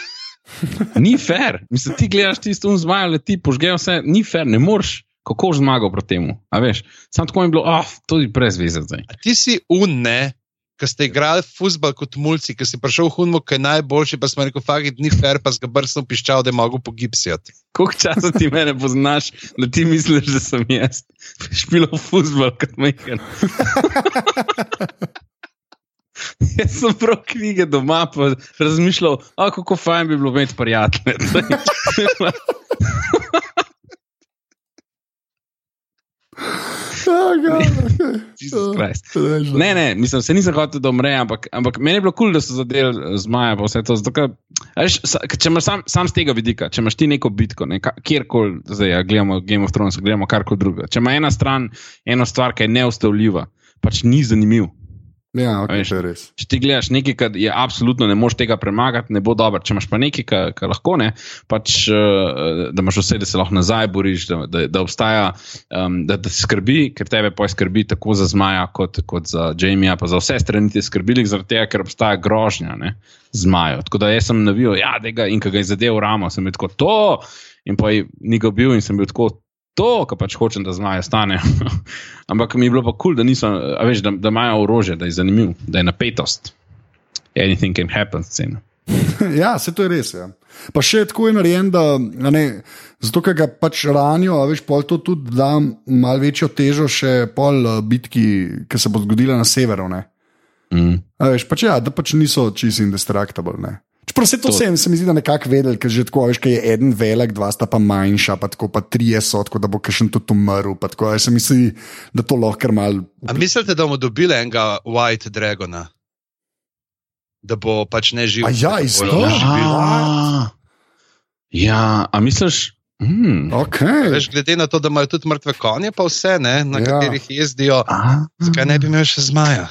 Ni fair. Mislim, ti gledaš tisto un zmaja, leti, požge vse, ni fair, ne moreš. Kako boš zmagal proti temu? A veš, sam tako mi je bilo, ah, oh, je brez veze zdaj. A Ti si unne, ki ste igrali futbol kot mulci, ki si prišel v Hunmo, ki je najboljši, pa smo rekel, fakt, ni fair, pa si ga brstno piščal, da je mogel pogibsati. Koliko časa ti mene poznaš, da ti misliš, da sem jaz špilal futbol kot majhen? Jaz sem prav knjige doma, pa razmišljal, kako fajn bi bilo imeti prijatelje. Ah, ga, Jesus Christ. okay. Ne, ne, mislim, se nisem hotel, da umre, ampak, ampak meni je bilo kul, cool, da so zadeli zmaja. pa Vse to, zato, ker, a veš, če imaš sam, sam z tega vidika, če imaš ti neko bitko, ne, ka- kjerkoli, zdaj ja, gledamo Game of Thrones, gledamo karkoli drugega. Če ima ena stran eno stvar, ki je neustavljiva, pač ni zanimiv. Ja, okay, veš. to je res. Če ti gledaš nekaj, kar je absolutno ne moreš tega premagati, ne bo dobro. Če imaš pa nekaj, kar, kar lahko ne, pač, uh, da imaš vse, da se lahko nazaj boriš, da, da, da obstaja, um, da, da skrbi, ker tebe poj skrbi tako za zmaja, kot, kot za Jamija, pa za vse strani te skrbili, zaradi tega, ker obstaja grožnja ne, zmajo. Tako da jaz sem navil, ja, da ga in ko ga je zadev ramo, sem tako to, in pa je ni ga bil in sem bil tako. To, kar pač hočem, da zmaje stane. Ampak mi je bilo pa kul, cool, da, niso, a veš, da, da imajo orožje, da je zanimiv, da je napetost. Anything can happen, scena. ja, se to je res. Ja. Pa še tako je narejen, da ne, zato, ker ga pač ranijo, a veš, pol to tudi da malo večjo težo še pol eh, bitki, ki se bo zgodila na severu. Ne. Mm. A veš, pač ja, da pač niso čisto indestructible. Ne. Se to To- vse se mi zdi, da nekako vedeli, ker že tako, a veš, ker je en velik, dva sta pa manjša, pa tako pa trije so, tako da bo kakšen tudi umrl. pa Tako, a se mi zdi, da to lahko kar mal. A mislite, da bomo dobili enega White Dragona? Da bo pač ne živel. Ja, iz živeli. Ah, ja, a misliš? Mm. Okay. Veš, glede na to, da imajo tudi mrtve konje, pa vse, ne, na Ja. katerih jezdijo, Ah. zakaj ne bi imel še zmaja?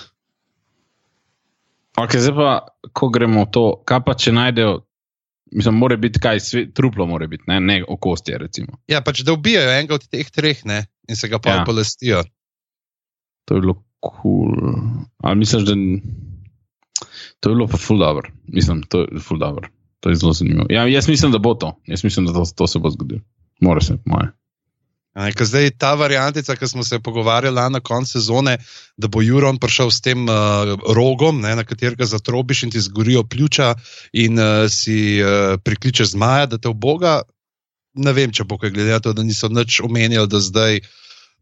Okay, zdaj pa, ko gremo v to, kaj pa če najdejo, mislim, mora biti kaj, sve, truplo mora biti, ne, ne okostje, recimo. Ja, pač da ubijajo enega od teh treh, ne, in se ga pa Ja. polestijo. To je bilo kul. Cool. Ali misliš, da. To je bilo pa ful dobro. Mislim, to je ful dobro. To je zelo zanimivo. Ja, jaz mislim, da bo to. Jaz mislim, da to, to se bo zgodilo. Mora se, moje. Ker Zdaj ta variantica, ki smo se pogovarjali na koncu sezone, da bo Juron prišel s tem uh, rogom, ne, na katerega zatrobiš in ti zgorijo pljuča, in uh, si uh, prikličeš zmaja, da te oboga. Ne vem, če bo kaj glede na to, da niso nič omenjali, da zdaj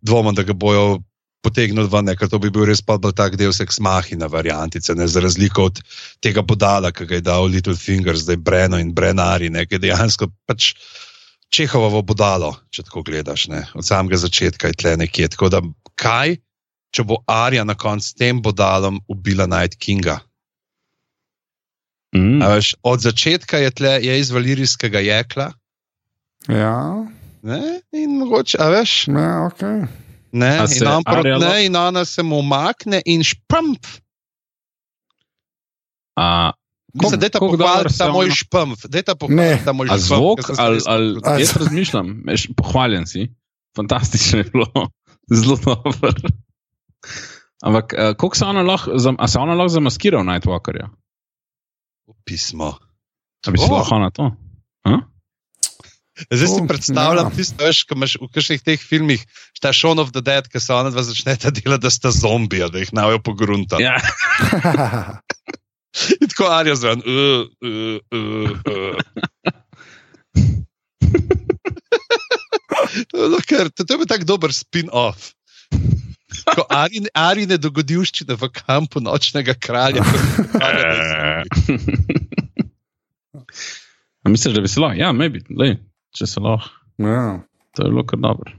dvomim, da ga bojo potegnili ven, ker to bi bil res pa tak del seks mahina variantice, ne, za razliko od tega bodala, ki ga je dal Little Finger, zdaj Breno in Brenari, ne, ki dejansko pač. Čehovo bodalo, če tako gledaš, ne? od samega začetka je tle nekje. Tako da, kaj, če bo Arja na koncu s tem bodalom ubila Night Kinga? Mm. A Veš, od začetka je tle je iz valirijskega jekla, Ja, ne? in mogoče, a veš, ja, okay. ne, A in, on prot, Arja ne, lo- in ona se mu umakne in špump. A, Mislim, da je ta se ta moj je ta moj A špump. zvok, ali, res ali A jaz razmišljam, veš, pohvaljen si, fantastično je bilo, zelo dobro. Ampak, uh, koliko se ona lahko, a se ona lahko zamaskira v Nightwalkerja? Pismo. Da bi se O. lahko na to. Ha? Zdaj si predstavljam, ja. ja. tisto, veš, ko imaš v kakšnih teh filmih, ta Shaun of the Dead, ki se ona dva začneta delati, da sta zombija, da jih navijo pogrunta. Ja. In tako Arja zraven. Uh, uh, uh, uh. no, ker, to, je bil tak dober spin-off. Ko Arine, Arine dogodivščine v kampu nočnega kralja. A Misliš, da bi se lahko? Ja, maybe, lej, če se lahko. ja. To je bilo kar dobro.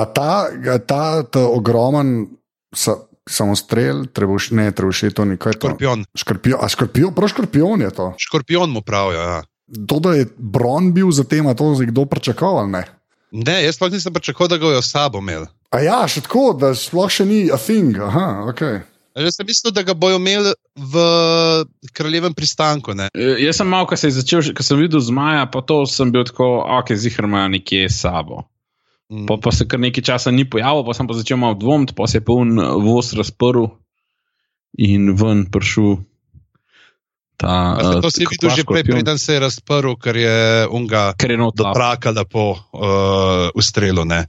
A ta, ta, ta ogromen sa, samostrel, trebuš, ne, trebuši to nikaj. Škorpion. Škorpion, a škorpion, prav škorpion je to. Škorpion mu pravijo. Ja. To, da je Bron bil za tem, to je kdo pričakoval, ne? Ne, jaz sploh nisem pričakoval, da ga bojo sabo imeli. A ja, še tako, da sploh še ni a thing. Aha, ok. Jaz sem mislil, da ga bojo imeli v kraljevem pristanku. Ne? E, Jaz sem malo, ko se je začel, ko sem videl zmaja, pa to sem bil tako, ok, zihar ima nekje sabo. Mm. Pa, pa se kar nekaj časa ni pojavil, pa sem pa začel malo dvomiti, pa se je poln voz razprl in ven prišel. Ta, A eh, To si videl že prej, preden se je razprl, ker je unga Ker je not do lap. traka lepo uh, ustrelil. Ne?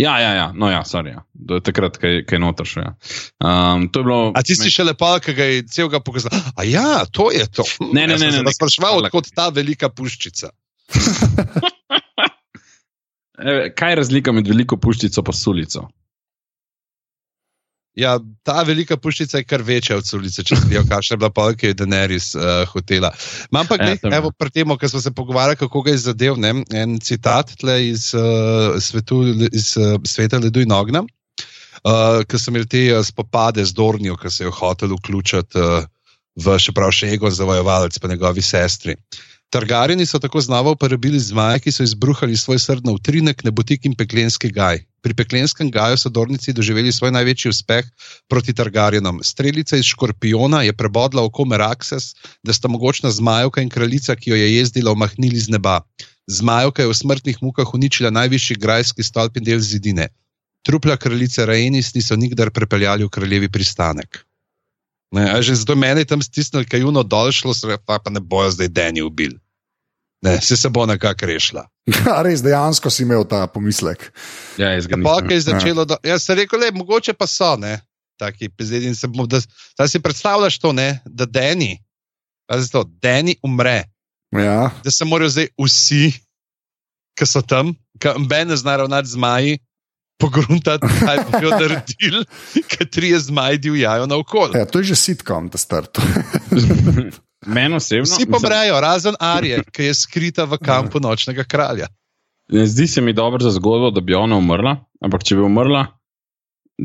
Ja, ja, ja, no ja, sorry. Ja. Do takrat, kaj je noter še. Ja. Um, to je bilo. A ti si še lepo, ki ga je celega pokazal. A ja, to je to. Ne, ne, ne, ne, ne. Sprašval, odkot ta velika puščica. E, kaj je razlika med veliko puščico in sulico? Ja, ta velika puščica je kar večja od ulice, če vidijo, kakšna je bila pa, ki je Daenerys uh, hotela. Imam pa, Ja, gled, je. evo, pri tem, ko smo se pogovarjali, kako ga je zadev, ne, en citat tle iz, uh, svetu, iz uh, sveta ledu in ognja, uh, ki so imeli te uh, spopade z Dornijo, ki se je hotel vključiti uh, v še prav še ego zavojevalec, pa njegovi sestri. Targarjeni so tako znova uporabili zmaje, ki so izbruhali svoj srdno utrinek, nebotik in peklenski gaj. Pri peklenskem gaju so Dornici doživeli svoj največji uspeh proti Targarjenom. Strelica iz škorpiona je prebodla oko Merakses, da sta mogočna zmajevka in kraljica, ki jo je jezdila, omahnili z neba. Zmajevka je v smrtnih mukah uničila najvišji grajski stolp in del zidine. Trupla kraljice Raenis niso nikdar prepeljali v kraljevi pristanek. Ne, a že zato meni tam stisnili kajuno dol, šlo se pa, pa ne bojo zdaj Deni ubil. Ne, se se bo nekako rešila. Ja, res, dejansko si imel ta pomislek. Ja, jaz ga Pa, nisem. je začelo, da, jaz sem rekel, le, mogoče pa so, ne, taki pezedi. Da, da si predstavljaš to, ne, da Deni, to, Deni umre, Ja, da se morajo zdaj vsi, ki so tam, ki ne znajo ravnati z maji, pogruntati, kaj bodo naredili, ker trije zmaji divjajo naokoli. ja, to je že sitkom, da start. Meni osebno. Vsi pomrejo, razen Arije, ki je skrita v kampu nočnega kralja. Ne zdi se mi dobro za zgodbo, da bi ona umrla, ampak če bi umrla,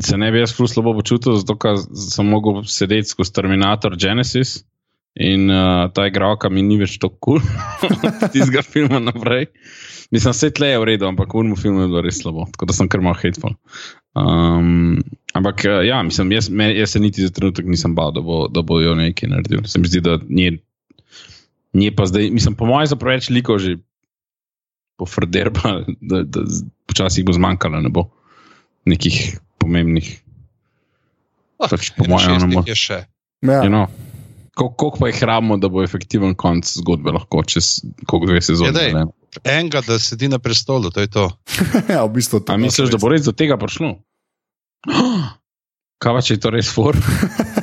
se ne bi jaz ful slabo počutil, zato ker sem mogel sedeti skozi Terminator Genesis in uh, ta igralka mi ni več tako kul, cool, od tistega filma naprej. Mislim, vse tle je v redu, ampak v unmu filmu je bilo res slabo, tako da sem kar malo hateful. Um, ampak uh, ja, mislim, jaz, me, jaz se niti za trenutek nisem bal, da bo, da bo jo nekaj naredil. Se mi zdi, da nje, nje pa zdaj, mislim, po mojem, za preveč liko že pofrder, pa da, da počasi jih bo zmanjkalo, ne bo nekih pomembnih. Oh, Pač po mojem, ono mo- je še. Ja. You know, Koliko koliko pa jih rabimo, da bo efektiven konc zgodbe lahko čez koliko dve sezone? Ja, dej. ne? Enega, da sedi na prestolu, to je to. ja, v bistvu to. A misliš, da bo res do tega prišlo? Kaj pa če je to res for?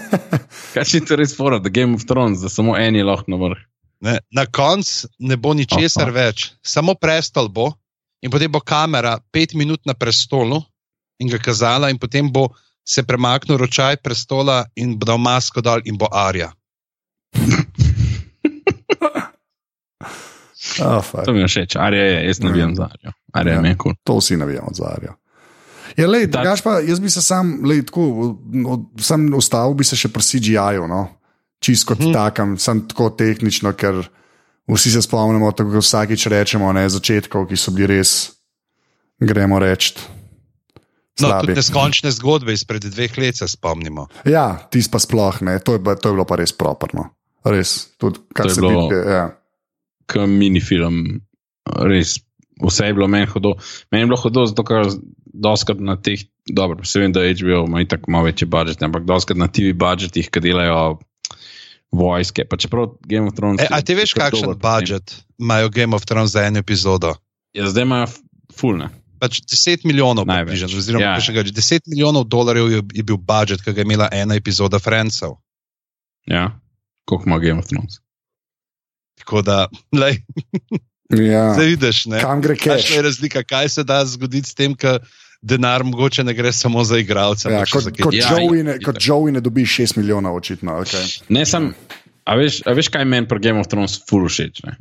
Kaj če je to res for, da Game of Thrones, da samo en je lahko na vrh? Ne, na koncu ne bo ničesar Aha. več, samo prestol bo in potem bo kamera pet minut na prestolu in ga kazala, in potem bo se premaknil ročaj prestola in bo dal masko dol in bo arja. Oh, fuck. To mi je všeč, Arja je, jaz ne Ja. vem za Arjo. Arja Ja. mi je kul. To vsi navijamo za Arijo. Ja, lej, Tak- drugač pa, jaz bi se sam, lej, tako, od- sam ustavil bi se še pri CGI-ju, no? čisto kot hmm. takem, sem tako tehnično, ker vsi se spomnimo, tako kot vsakič rečemo, ne, začetkov, ki so bili res, gremo reči. No, tudi neskončne zgodbe izpred dveh let se spomnimo. Ja, tisti pa sploh ne, to je, to je bilo pa res properno. Res, tudi kar se bilo- tiče. Ja. Kot minifilm, res. Vse je bilo meni hudo. Meni je bilo hudo, zato ker doskrat na teh, dobro, se vem, da HBO ima itak malo večji budžet, ampak doskrat na TV budžetih, ki delajo vojske. Pa čeprav Game of Thrones. E, a ti veš, kakšen budžet imajo Game of Thrones za eno epizodo? Ja, zdaj imajo fulne. Pač 10 milijonov, približno, oziroma Ja. ja. 10 milijonov dolarjev je, je bil budžet, ki ga je imela ena epizoda Francov. Ja, koliko ima Game of Thrones. Tako da, lej, Ja. zdaj vidiš, ne? Kam gre Kakšna cash? je razlika, kaj se da zgoditi s tem, da denar mogoče ne gre samo za igralce. Ja, kot, za kaj kot, Ja, Joey ne, itak. kot Joey ne dobi 6 milijonov, očitno. Okay. Ne, sem, a, veš, a veš, kaj meni pri Game of Thrones ful všeč? ne?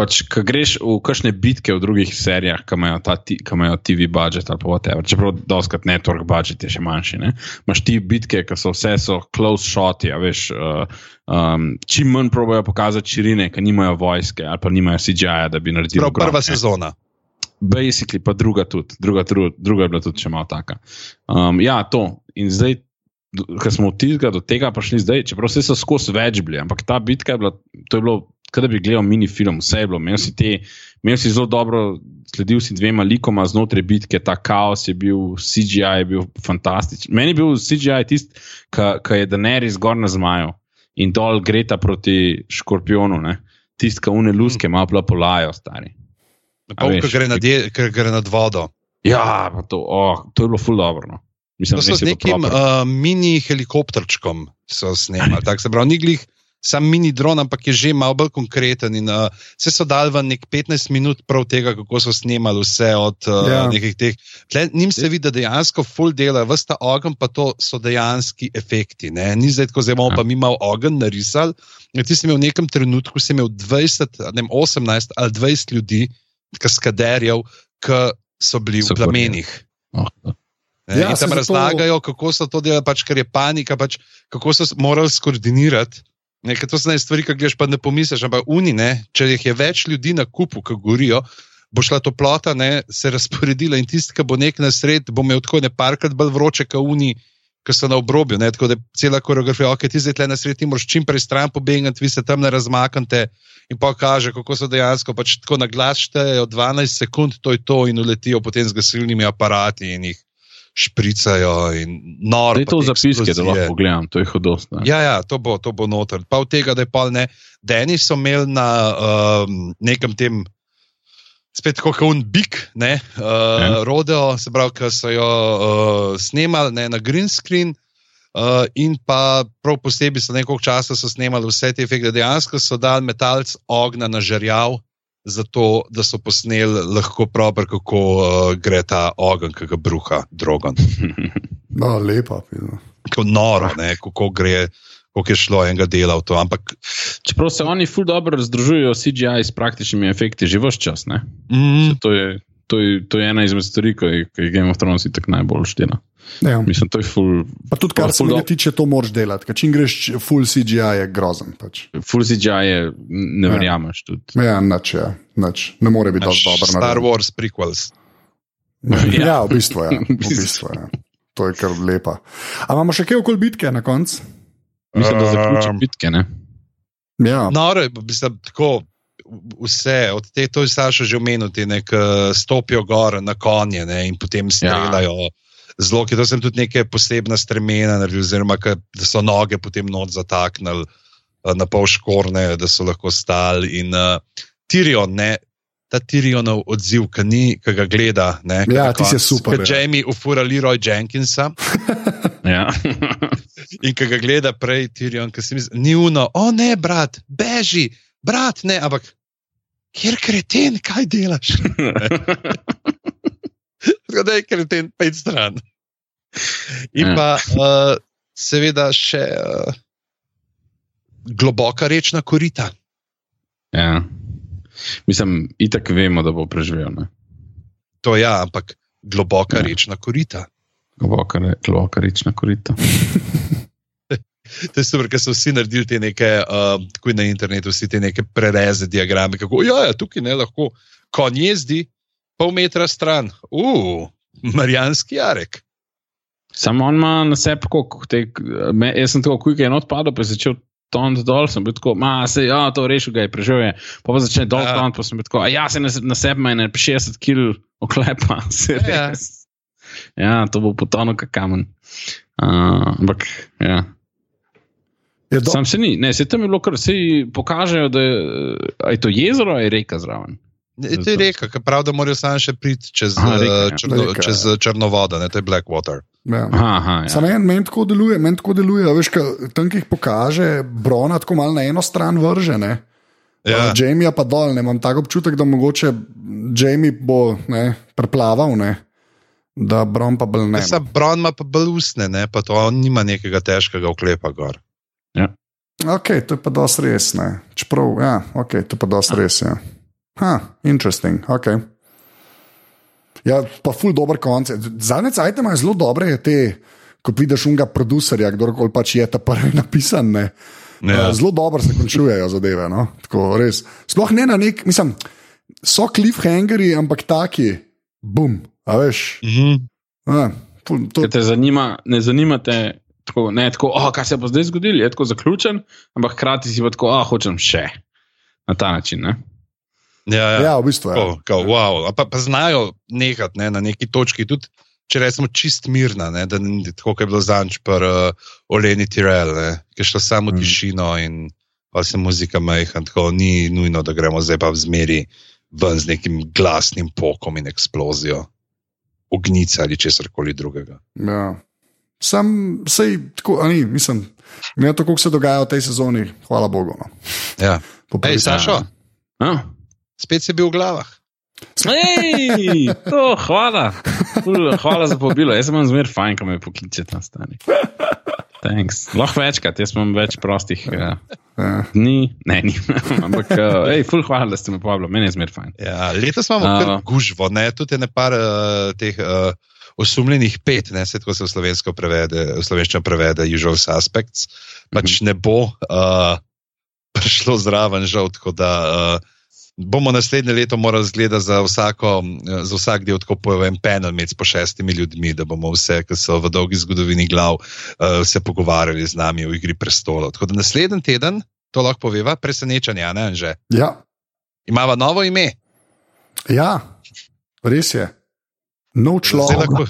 Pač, ko greš v kakšne bitke v drugih serijah, ki imajo, ti- ki imajo TV budžet ali whatever, čeprav doskrat network budžet je še manjši. Ne? Imaš ti bitke, ki so vse so close shoti, a veš, uh, um, čim manj probojajo pokazati širine, ker nimajo vojske ali pa nimajo CGI-ja, da bi naredili. Prav prva ne. sezona. Basically, pa druga tudi, druga, druga, druga je bila tudi še malo taka. Um, ja, to. In zdaj, ko smo od tega do tega prišli, zdaj, čeprav vse so skozi več bili, ampak ta bitka je bila, to je bilo, kot da bi gledal mini film, vse je bilo. Imel si, te, imel si zelo dobro, sledil si dvema likoma znotraj bitke, ta kaos je bil, CGI je bil fantastičen. Meni je bil CGI tisti, ki je Daenerys zgor na zmaju in dol greta proti škorpionu, tisti, ki une luske, malo pa polajo, stari. Pol, ki gre, nad je- gre nad vodo. Ja, to, oh, to je bilo ful dobro. No. Mislim, To so z nekim uh, mini helikopterčkom snemali. tako se pravi, ni glih sam mini dron, ampak je že malo bolj konkreten. In, uh, vse so dali v nek 15 minut prav tega, kako so snemali vse od uh, Ja. ja. nekih teh. Tle, njim se vidi, da dejansko full dela, vsta ogen, pa to so dejanski efekti. Ne? Ni zdaj tako, zdaj bomo Ja. pa mi malo ogen narisali. Ti si imel v nekem trenutku si imel 20, ne vem, 18 ali 20 ljudi, kaskaderjev, ki so bili So v plamenih. Oh, Ne, Ja, ja, in tam zato- razlagajo, kako so to delali, pač, ker je panika, pač, kako so morali skoordinirati. Ne, to so ne stvari, ki greš pa ne pomisliš, ampak uni, ne, če jih je več ljudi na kupu, ki gorijo, bo šla toplota ne, se razporedila in tisti, ki bo nek na sred, bo imel tako ne parkrat bolj vroče, kot uni, ki so na obrobju. Ne, tako da je cela koreografija, ok, ti zdaj tle na sred, ti moraš čim prej stran pobegati, vi se tam ne razmaknete. In pa kaže, kako so dejansko pač tako na glas štejejo 12 sekund, to je to, in uletijo potem z gasilnimi aparati in jih špricajo. In noro. Daj to pa v te zapiske, da lahko pogledam, to je hudost. ne. Ja, ja, to bo, to bo noter. Pa od tega, da je pol ne. Deni so imeli na um, nekem tem, spet tako kot un bik, ne, uh, rodeo, se pravi, ki so jo uh, snemali ne, na green screen. Uh, in pa prav posebej so nekaj časa so snemali vse te efekte, dejansko so dali metalc ognja na žerjav, zato da so posneli lahko proper, kako uh, gre ta ogenj, ki ga bruha drogon. No, lepa. pizda. Tako noro, ne, kako gre, kako je šlo enega dela v to. Ampak Čeprav se oni ful dobro združujejo CGI s praktičnimi efekti že vse čas. ne. mm, To je, to, je, to je ena izmed stvari, ki je- Game of Thrones tako najbolj štela. Ja. Mislim, to je ful, Pa tudi, kar se dob- tiče, to moraš delati. Ker čim greš full CGI, je grozen. Pač. ful CGI je, ne Ja. verjameš. Tudi. Ja, nič, ja, nič. Ne more biti dosti dobro. Star narejen. Wars prequels. Ja, Ja. ja, v bistvu je. V bistvu je. To je kar lepa. A imamo še kaj okoli bitke na koncu? Mislim, da zaključim Um, bitke. Ne? Ja, je, mislim, tako. Vse, od te, to je Saša že omenil, ti nek uh, stopijo gor na konje ne, in potem streljajo. Ja. Zelo, ki to sem tudi neke posebna stremena naredil, oziroma da so noge potem not zataknili uh, na pol škorne, da so lahko stali. In uh, Tirion, ne, ta Tirionov odziv, ki ni, ki ga gleda. Ne, Ja, je koncu- super, ja. Jamie ufura Leroy Jenkinsa. Ja. In ki ga gleda prej, Tirion, ki se mi zdi, ni uno, o ne, brat, beži, brat, ne, ampak kjer kreten, kaj delaš? Tako da je kreten, pet stran. In Ja. pa uh, seveda še uh, globoka rečna korita. ja. Mislim, itak vemo, da bo preživel. Ne? To ja, ampak globoka Ja. ja. rečna korita. Globoka, re- globoka rečna korita. To je super, ker so vsi naredili te neke, uh, tako na internetu, vsi te neke prereze, diagrame, kako ja, ja, tukaj ne lahko konj jezdi pol metra stran. Uf, Marijanski jarek. Samo on ima na sebi, kako te, me, jaz sem tako, kuj je not padel, pa je začel toniti dol, sem bil tako, ma se, ja, to rešil ga je, preživel je, pa pa začne dol Ja. toniti, pa sem bil tako, a ja, se na, na sebi ima ene 60 kg oklepa, se Ja. res. Ja, to bo potonil kot kamen. Uh, ampak, ja. Je do... Sam se ni, ne, se tam je bilo kar, se pokažejo, da je, a je to jezero, ali je reka zraven. Je to je reka, ki pravi, da morajo samo še priti čez, Aha, reka, eh, ja. črno, Reka, čez ja. Črnovoda, ne, to je Blackwater. Ja. Aha, aha, ja. Samo en meni tako deluje, meni tako deluje. a Veš, ka, tam, ki jih pokaže, Brona tako malo na eno stran vrže. Ne? Ja. Uh, Jamie pa dol, ne imam tako občutek, da mogoče Jamie bo ne, preplaval, ne? da Bron pa bolj ne. Sa Bron ima pa bolj usne, ne, pa to on nima nekega težkega oklepa gor. Ok, to je pa dosti res. Ne? Čeprav, ja, ok, to je pa dosti res. Ja. Ha, interesting, ok. Ja, pa ful dober konec. Zadnje cajt imajo zelo dobre te, ko vidiš unga producerja, kdorkoli pač je ta prvi napisan. Ne? Ja. Uh, Zelo dobro se končujejo zadeve. No? Tako, res. Sploh ne na nek, mislim, so cliffhangeri, ampak taki, bum, a veš. Mhm. A, ful, to, Ker te zanima, ne zanima te, tako, ne tako, oh, kaj se bo zdaj zgodilo, je tako zaključen, ampak hkrati si pa tako, ah, oh, hočem še. Na ta način. Ne? Ja, ja. ja, v bistvu je. Ko, ko, wow. A Pa, pa znajo nehati ne, na neki točki, tudi če rečemo čist mirna, ne, da ni tako, kot je bilo zanč pri uh, Oleni Tirel, ne, ki je šlo samo Mm. mm. tišino in pa se muzika majhen, tako ni nujno, da gremo zdaj pa v zmeri ven z nekim glasnim pokom in eksplozijo. Ognice ali česar koli drugega. Ja. Sam, sej, tako, a ni, mislim, na to, kako se dogaja v tej sezoni, hvala Bogu. No. Ja. Hej, Sašo, Ah. spet si bil v glavah. Ej, to, hvala. Ful, hvala za povabilo. Jaz sem vam zmer fajn, ko me pokliče tam stari. Thanks. Lahko večkrat, jaz imam več prostih uh, Ja. dni, ne, ni, ampak, uh, hej, ful, hvala, da ste me povabili, meni je zmer fajn. Ja, letos imamo kar gužvo, ne? tudi ne par uh, teh uh, osumljenih pet, ne se tako se v slovensko prevede, v slovenščino prevede, usual suspects, pač ne bo uh, prišlo zraven, žal. Tako da uh, bomo naslednje leto morali zgleda za, vsako, eh, za vsak del tako po en panel med po šestimi ljudmi, da bomo vse, ki so v dolgi zgodovini glav, uh, se pogovarjali z nami o igri prestolov. Tako da naslednji teden, to lahko poveva, presenečenje, a ne že. Ja, Imava novo ime. ja, res je. No Zdaj človek. lahko-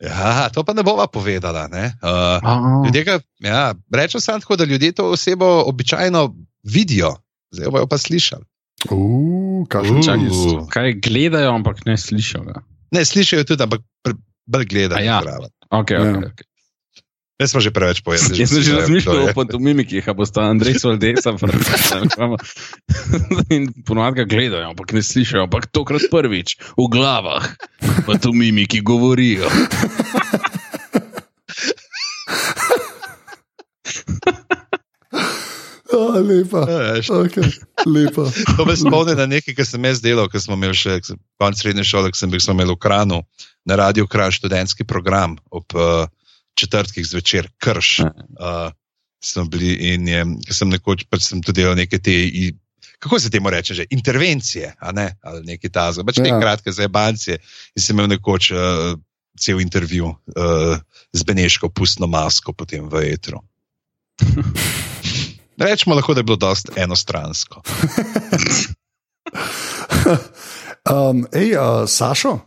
Ja, to pa ne bova povedala. Ne? Uh, ljudje, ga, ja, rečem samo tako, da ljudje to osebo običajno vidijo, zdaj jo bojo pa slišali. Uh, Uh. Kaj gledajo, ampak ne slišijo ga. Ne, slišijo tudi, ampak bolj gledajo. A ja. zraven. Okay, Ja. okay, okay. Ne smo že preveč povedali. Jaz sem že razmišljal o pantomimikih, a bosta Andrej Svaldesa in ponovadi ga gledajo, ampak ne slišijo, ampak tokrat prvič v glavah pantomimiki govorijo. Oh, lepa. Ja, ja, Okay, lepa. To me spomni na nekaj, kar sem jaz delal, ko smo imeli še ko sem- konec srednje šole, ko sem bil v Kranu, na radiju Kran študentski program ob uh, četrtkih zvečer, krš. Uh, smo bili in je, sem nekoč pač sem tudi delal neke te. Kako se temu reče, že intervencije, a ne, ali nekaj tazga, pač Ja. nekaj kratke za bancije. In sem imel nekoč uh, cel intervju uh, z Beneško, pustno masko, potem v etru. Rečemo lahko, da je bilo dosti enostransko. Um, ej, uh, Sašo,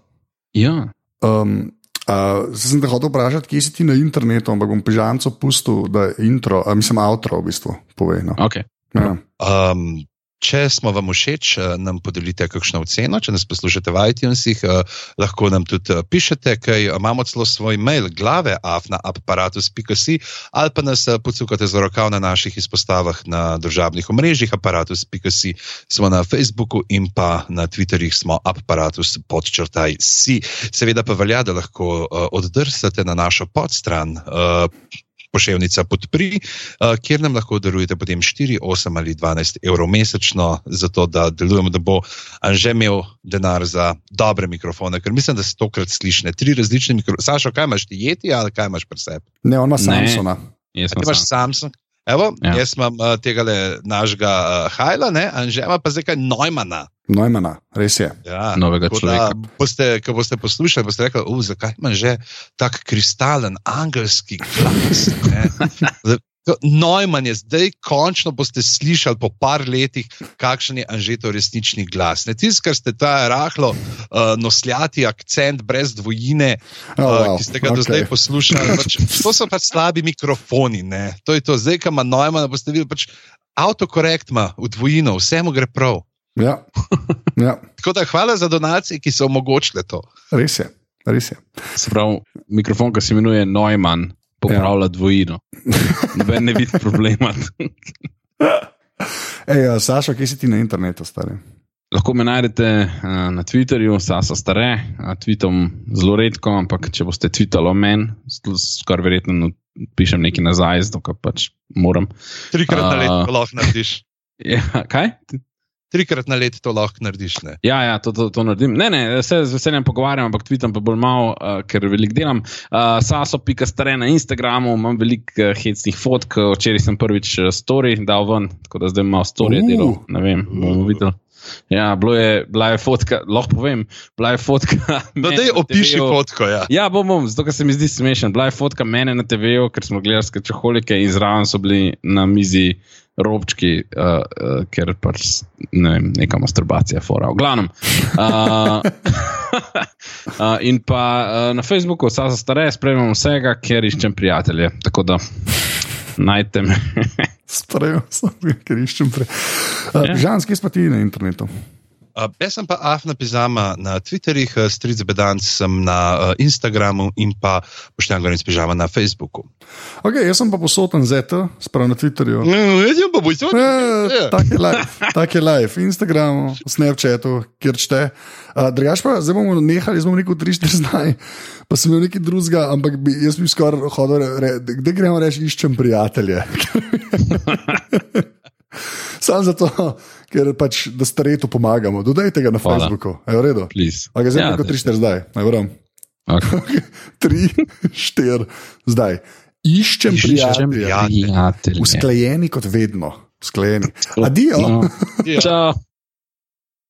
Ja, um, uh, sem te hotel vprašati, kje si ti na internetu, ampak bom pižamco pustil, da je intro, uh, mislim, outro v bistvu pove. No. ok. Ja. Um, če smo vam všeč, eh, nam podelite kakšno oceno. Če nas poslušate v iTunesih, eh, lahko nam tudi eh, pišete, kaj imamo celo svoj mail, glave afna aparatus.si ali pa nas pocukate za rokav na naših izpostavah na državnih omrežjih aparatus.si. Smo na Facebooku in pa na Twitterjih smo aparatus podčrtaj si. Seveda pa velja, da lahko uh, oddrsate na našo podstran. Poševnica podpri, uh, kjer nam lahko darujete potem 4, 8 ali 12 evrov mesečno, zato da delujemo, da bo Anže imel denar za dobre mikrofone, ker mislim, da se tokrat slišne tri različne mikrofone. Sašo, kaj imaš ti jeti ali kaj imaš pri sebi? Ne, ona Ne. Samsona. Jaz sem sam. Samsung. Evo, Ja. ja. Jaz imam uh, tega našega uh, Hajla, ne? Anže ima pa zdaj kaj Neumana. Neumana, res je. Ja, Novega človeka. da Boste, ko boste poslušali, boste rekli, zakaj ima že tako kristalen, angelski glas. ne?" Zdaj, Nojman je zdaj, končno boste slišali po par letih, kakšen je Anžetov resnični glas. Ne tisti, kar ste ta rahlo uh, nosljati akcent brez dvojine, uh, Oh, wow. ki ste ga do Okay. zdaj poslušali. Pač, to so pač slabi mikrofoni. Ne? To je to, zdaj, ko ima Nojman, boste videli, pač avtokorekt ima v dvojino, vse mu gre prav. Ja. ja, Tako da hvala za donacije, ki so omogočile to. res je. Res je. Se pravi, mikrofon, ki se imenuje Neumann, popravlja ja. dvojino. Noben ne vidi problema. Ej, Saša, kje si ti na internetu, stari? Lahko me najdete uh, na Twitterju, Sasa Stare, uh, tweetom zelo redko, ampak če boste tweetali o meni, skoraj verjetno no, pišem nekaj nazaj, zato pač moram. Trikrat na leto to lahko narediš. Ja, kaj? Trikrat na leto to lahko narediš. Ne? Ja, ja to, to, to naredim. Ne, ne, se z veseljem pogovarjam, ampak tweetam pa bolj malo, uh, ker veliko delam. Uh, Saso.stare na Instagramu, imam veliko uh, hecnih fotk, včeraj sem prvič uh, story dal ven, tako da zdaj malo story Uh. delo. Ne vem, bomo videli. Ja, bilo je, bila je fotka, lahko povem, bila je fotka. No, mene daj na opiši fotko. Ja. Ja, bom, bom, zato ker se mi zdi smešen. Bila je fotka mene na TV-ju, ker smo gledali skečoholike in zraven so bili na mizi robčki, uh, uh, ker pač ne vem, neka masturbacija, fora. V glavnem. Uh, uh, in pa uh, na Facebooku, vsa za stare, spremljam vsega, ker iščem prijatelje. Tako da najdete me. Sprejel sem, ker iščem prej. Uh, Ja. Žan, kje si pa ti na internetu? Uh, jaz sem pa Afna Pizama na Twitterju, uh, Stric Bedanc sem na uh, Instagramu in pa Poštjan Gorenc Pizama na Facebooku. Okay, jaz sem pa posoten ZT, sprav na Twitterju. No, jaz pa boj to. Eh, Tak je live, tak je live, Instagramu, Snapchatu, kjer čte. Uh, Drugač pa, zdaj bomo nehali, zdaj bomo rekel 3-4 zdaj, pa sem imel nekaj drugega, ampak bi, jaz bi skoraj hodil, re, kde gremo reči, iščem prijatelje. Sam zato, ker pač, da staretu pomagamo. Dodajte ga na Hvala. Facebooku, je v redu. Please. Okay, zdaj Ja, kot 3-4 zdaj, naj vrem. Okay. 3-4 zdaj. Iščem, Iščem prijatelje. Usklajeni kot vedno. Usklajeni. Adijo. No. Čau.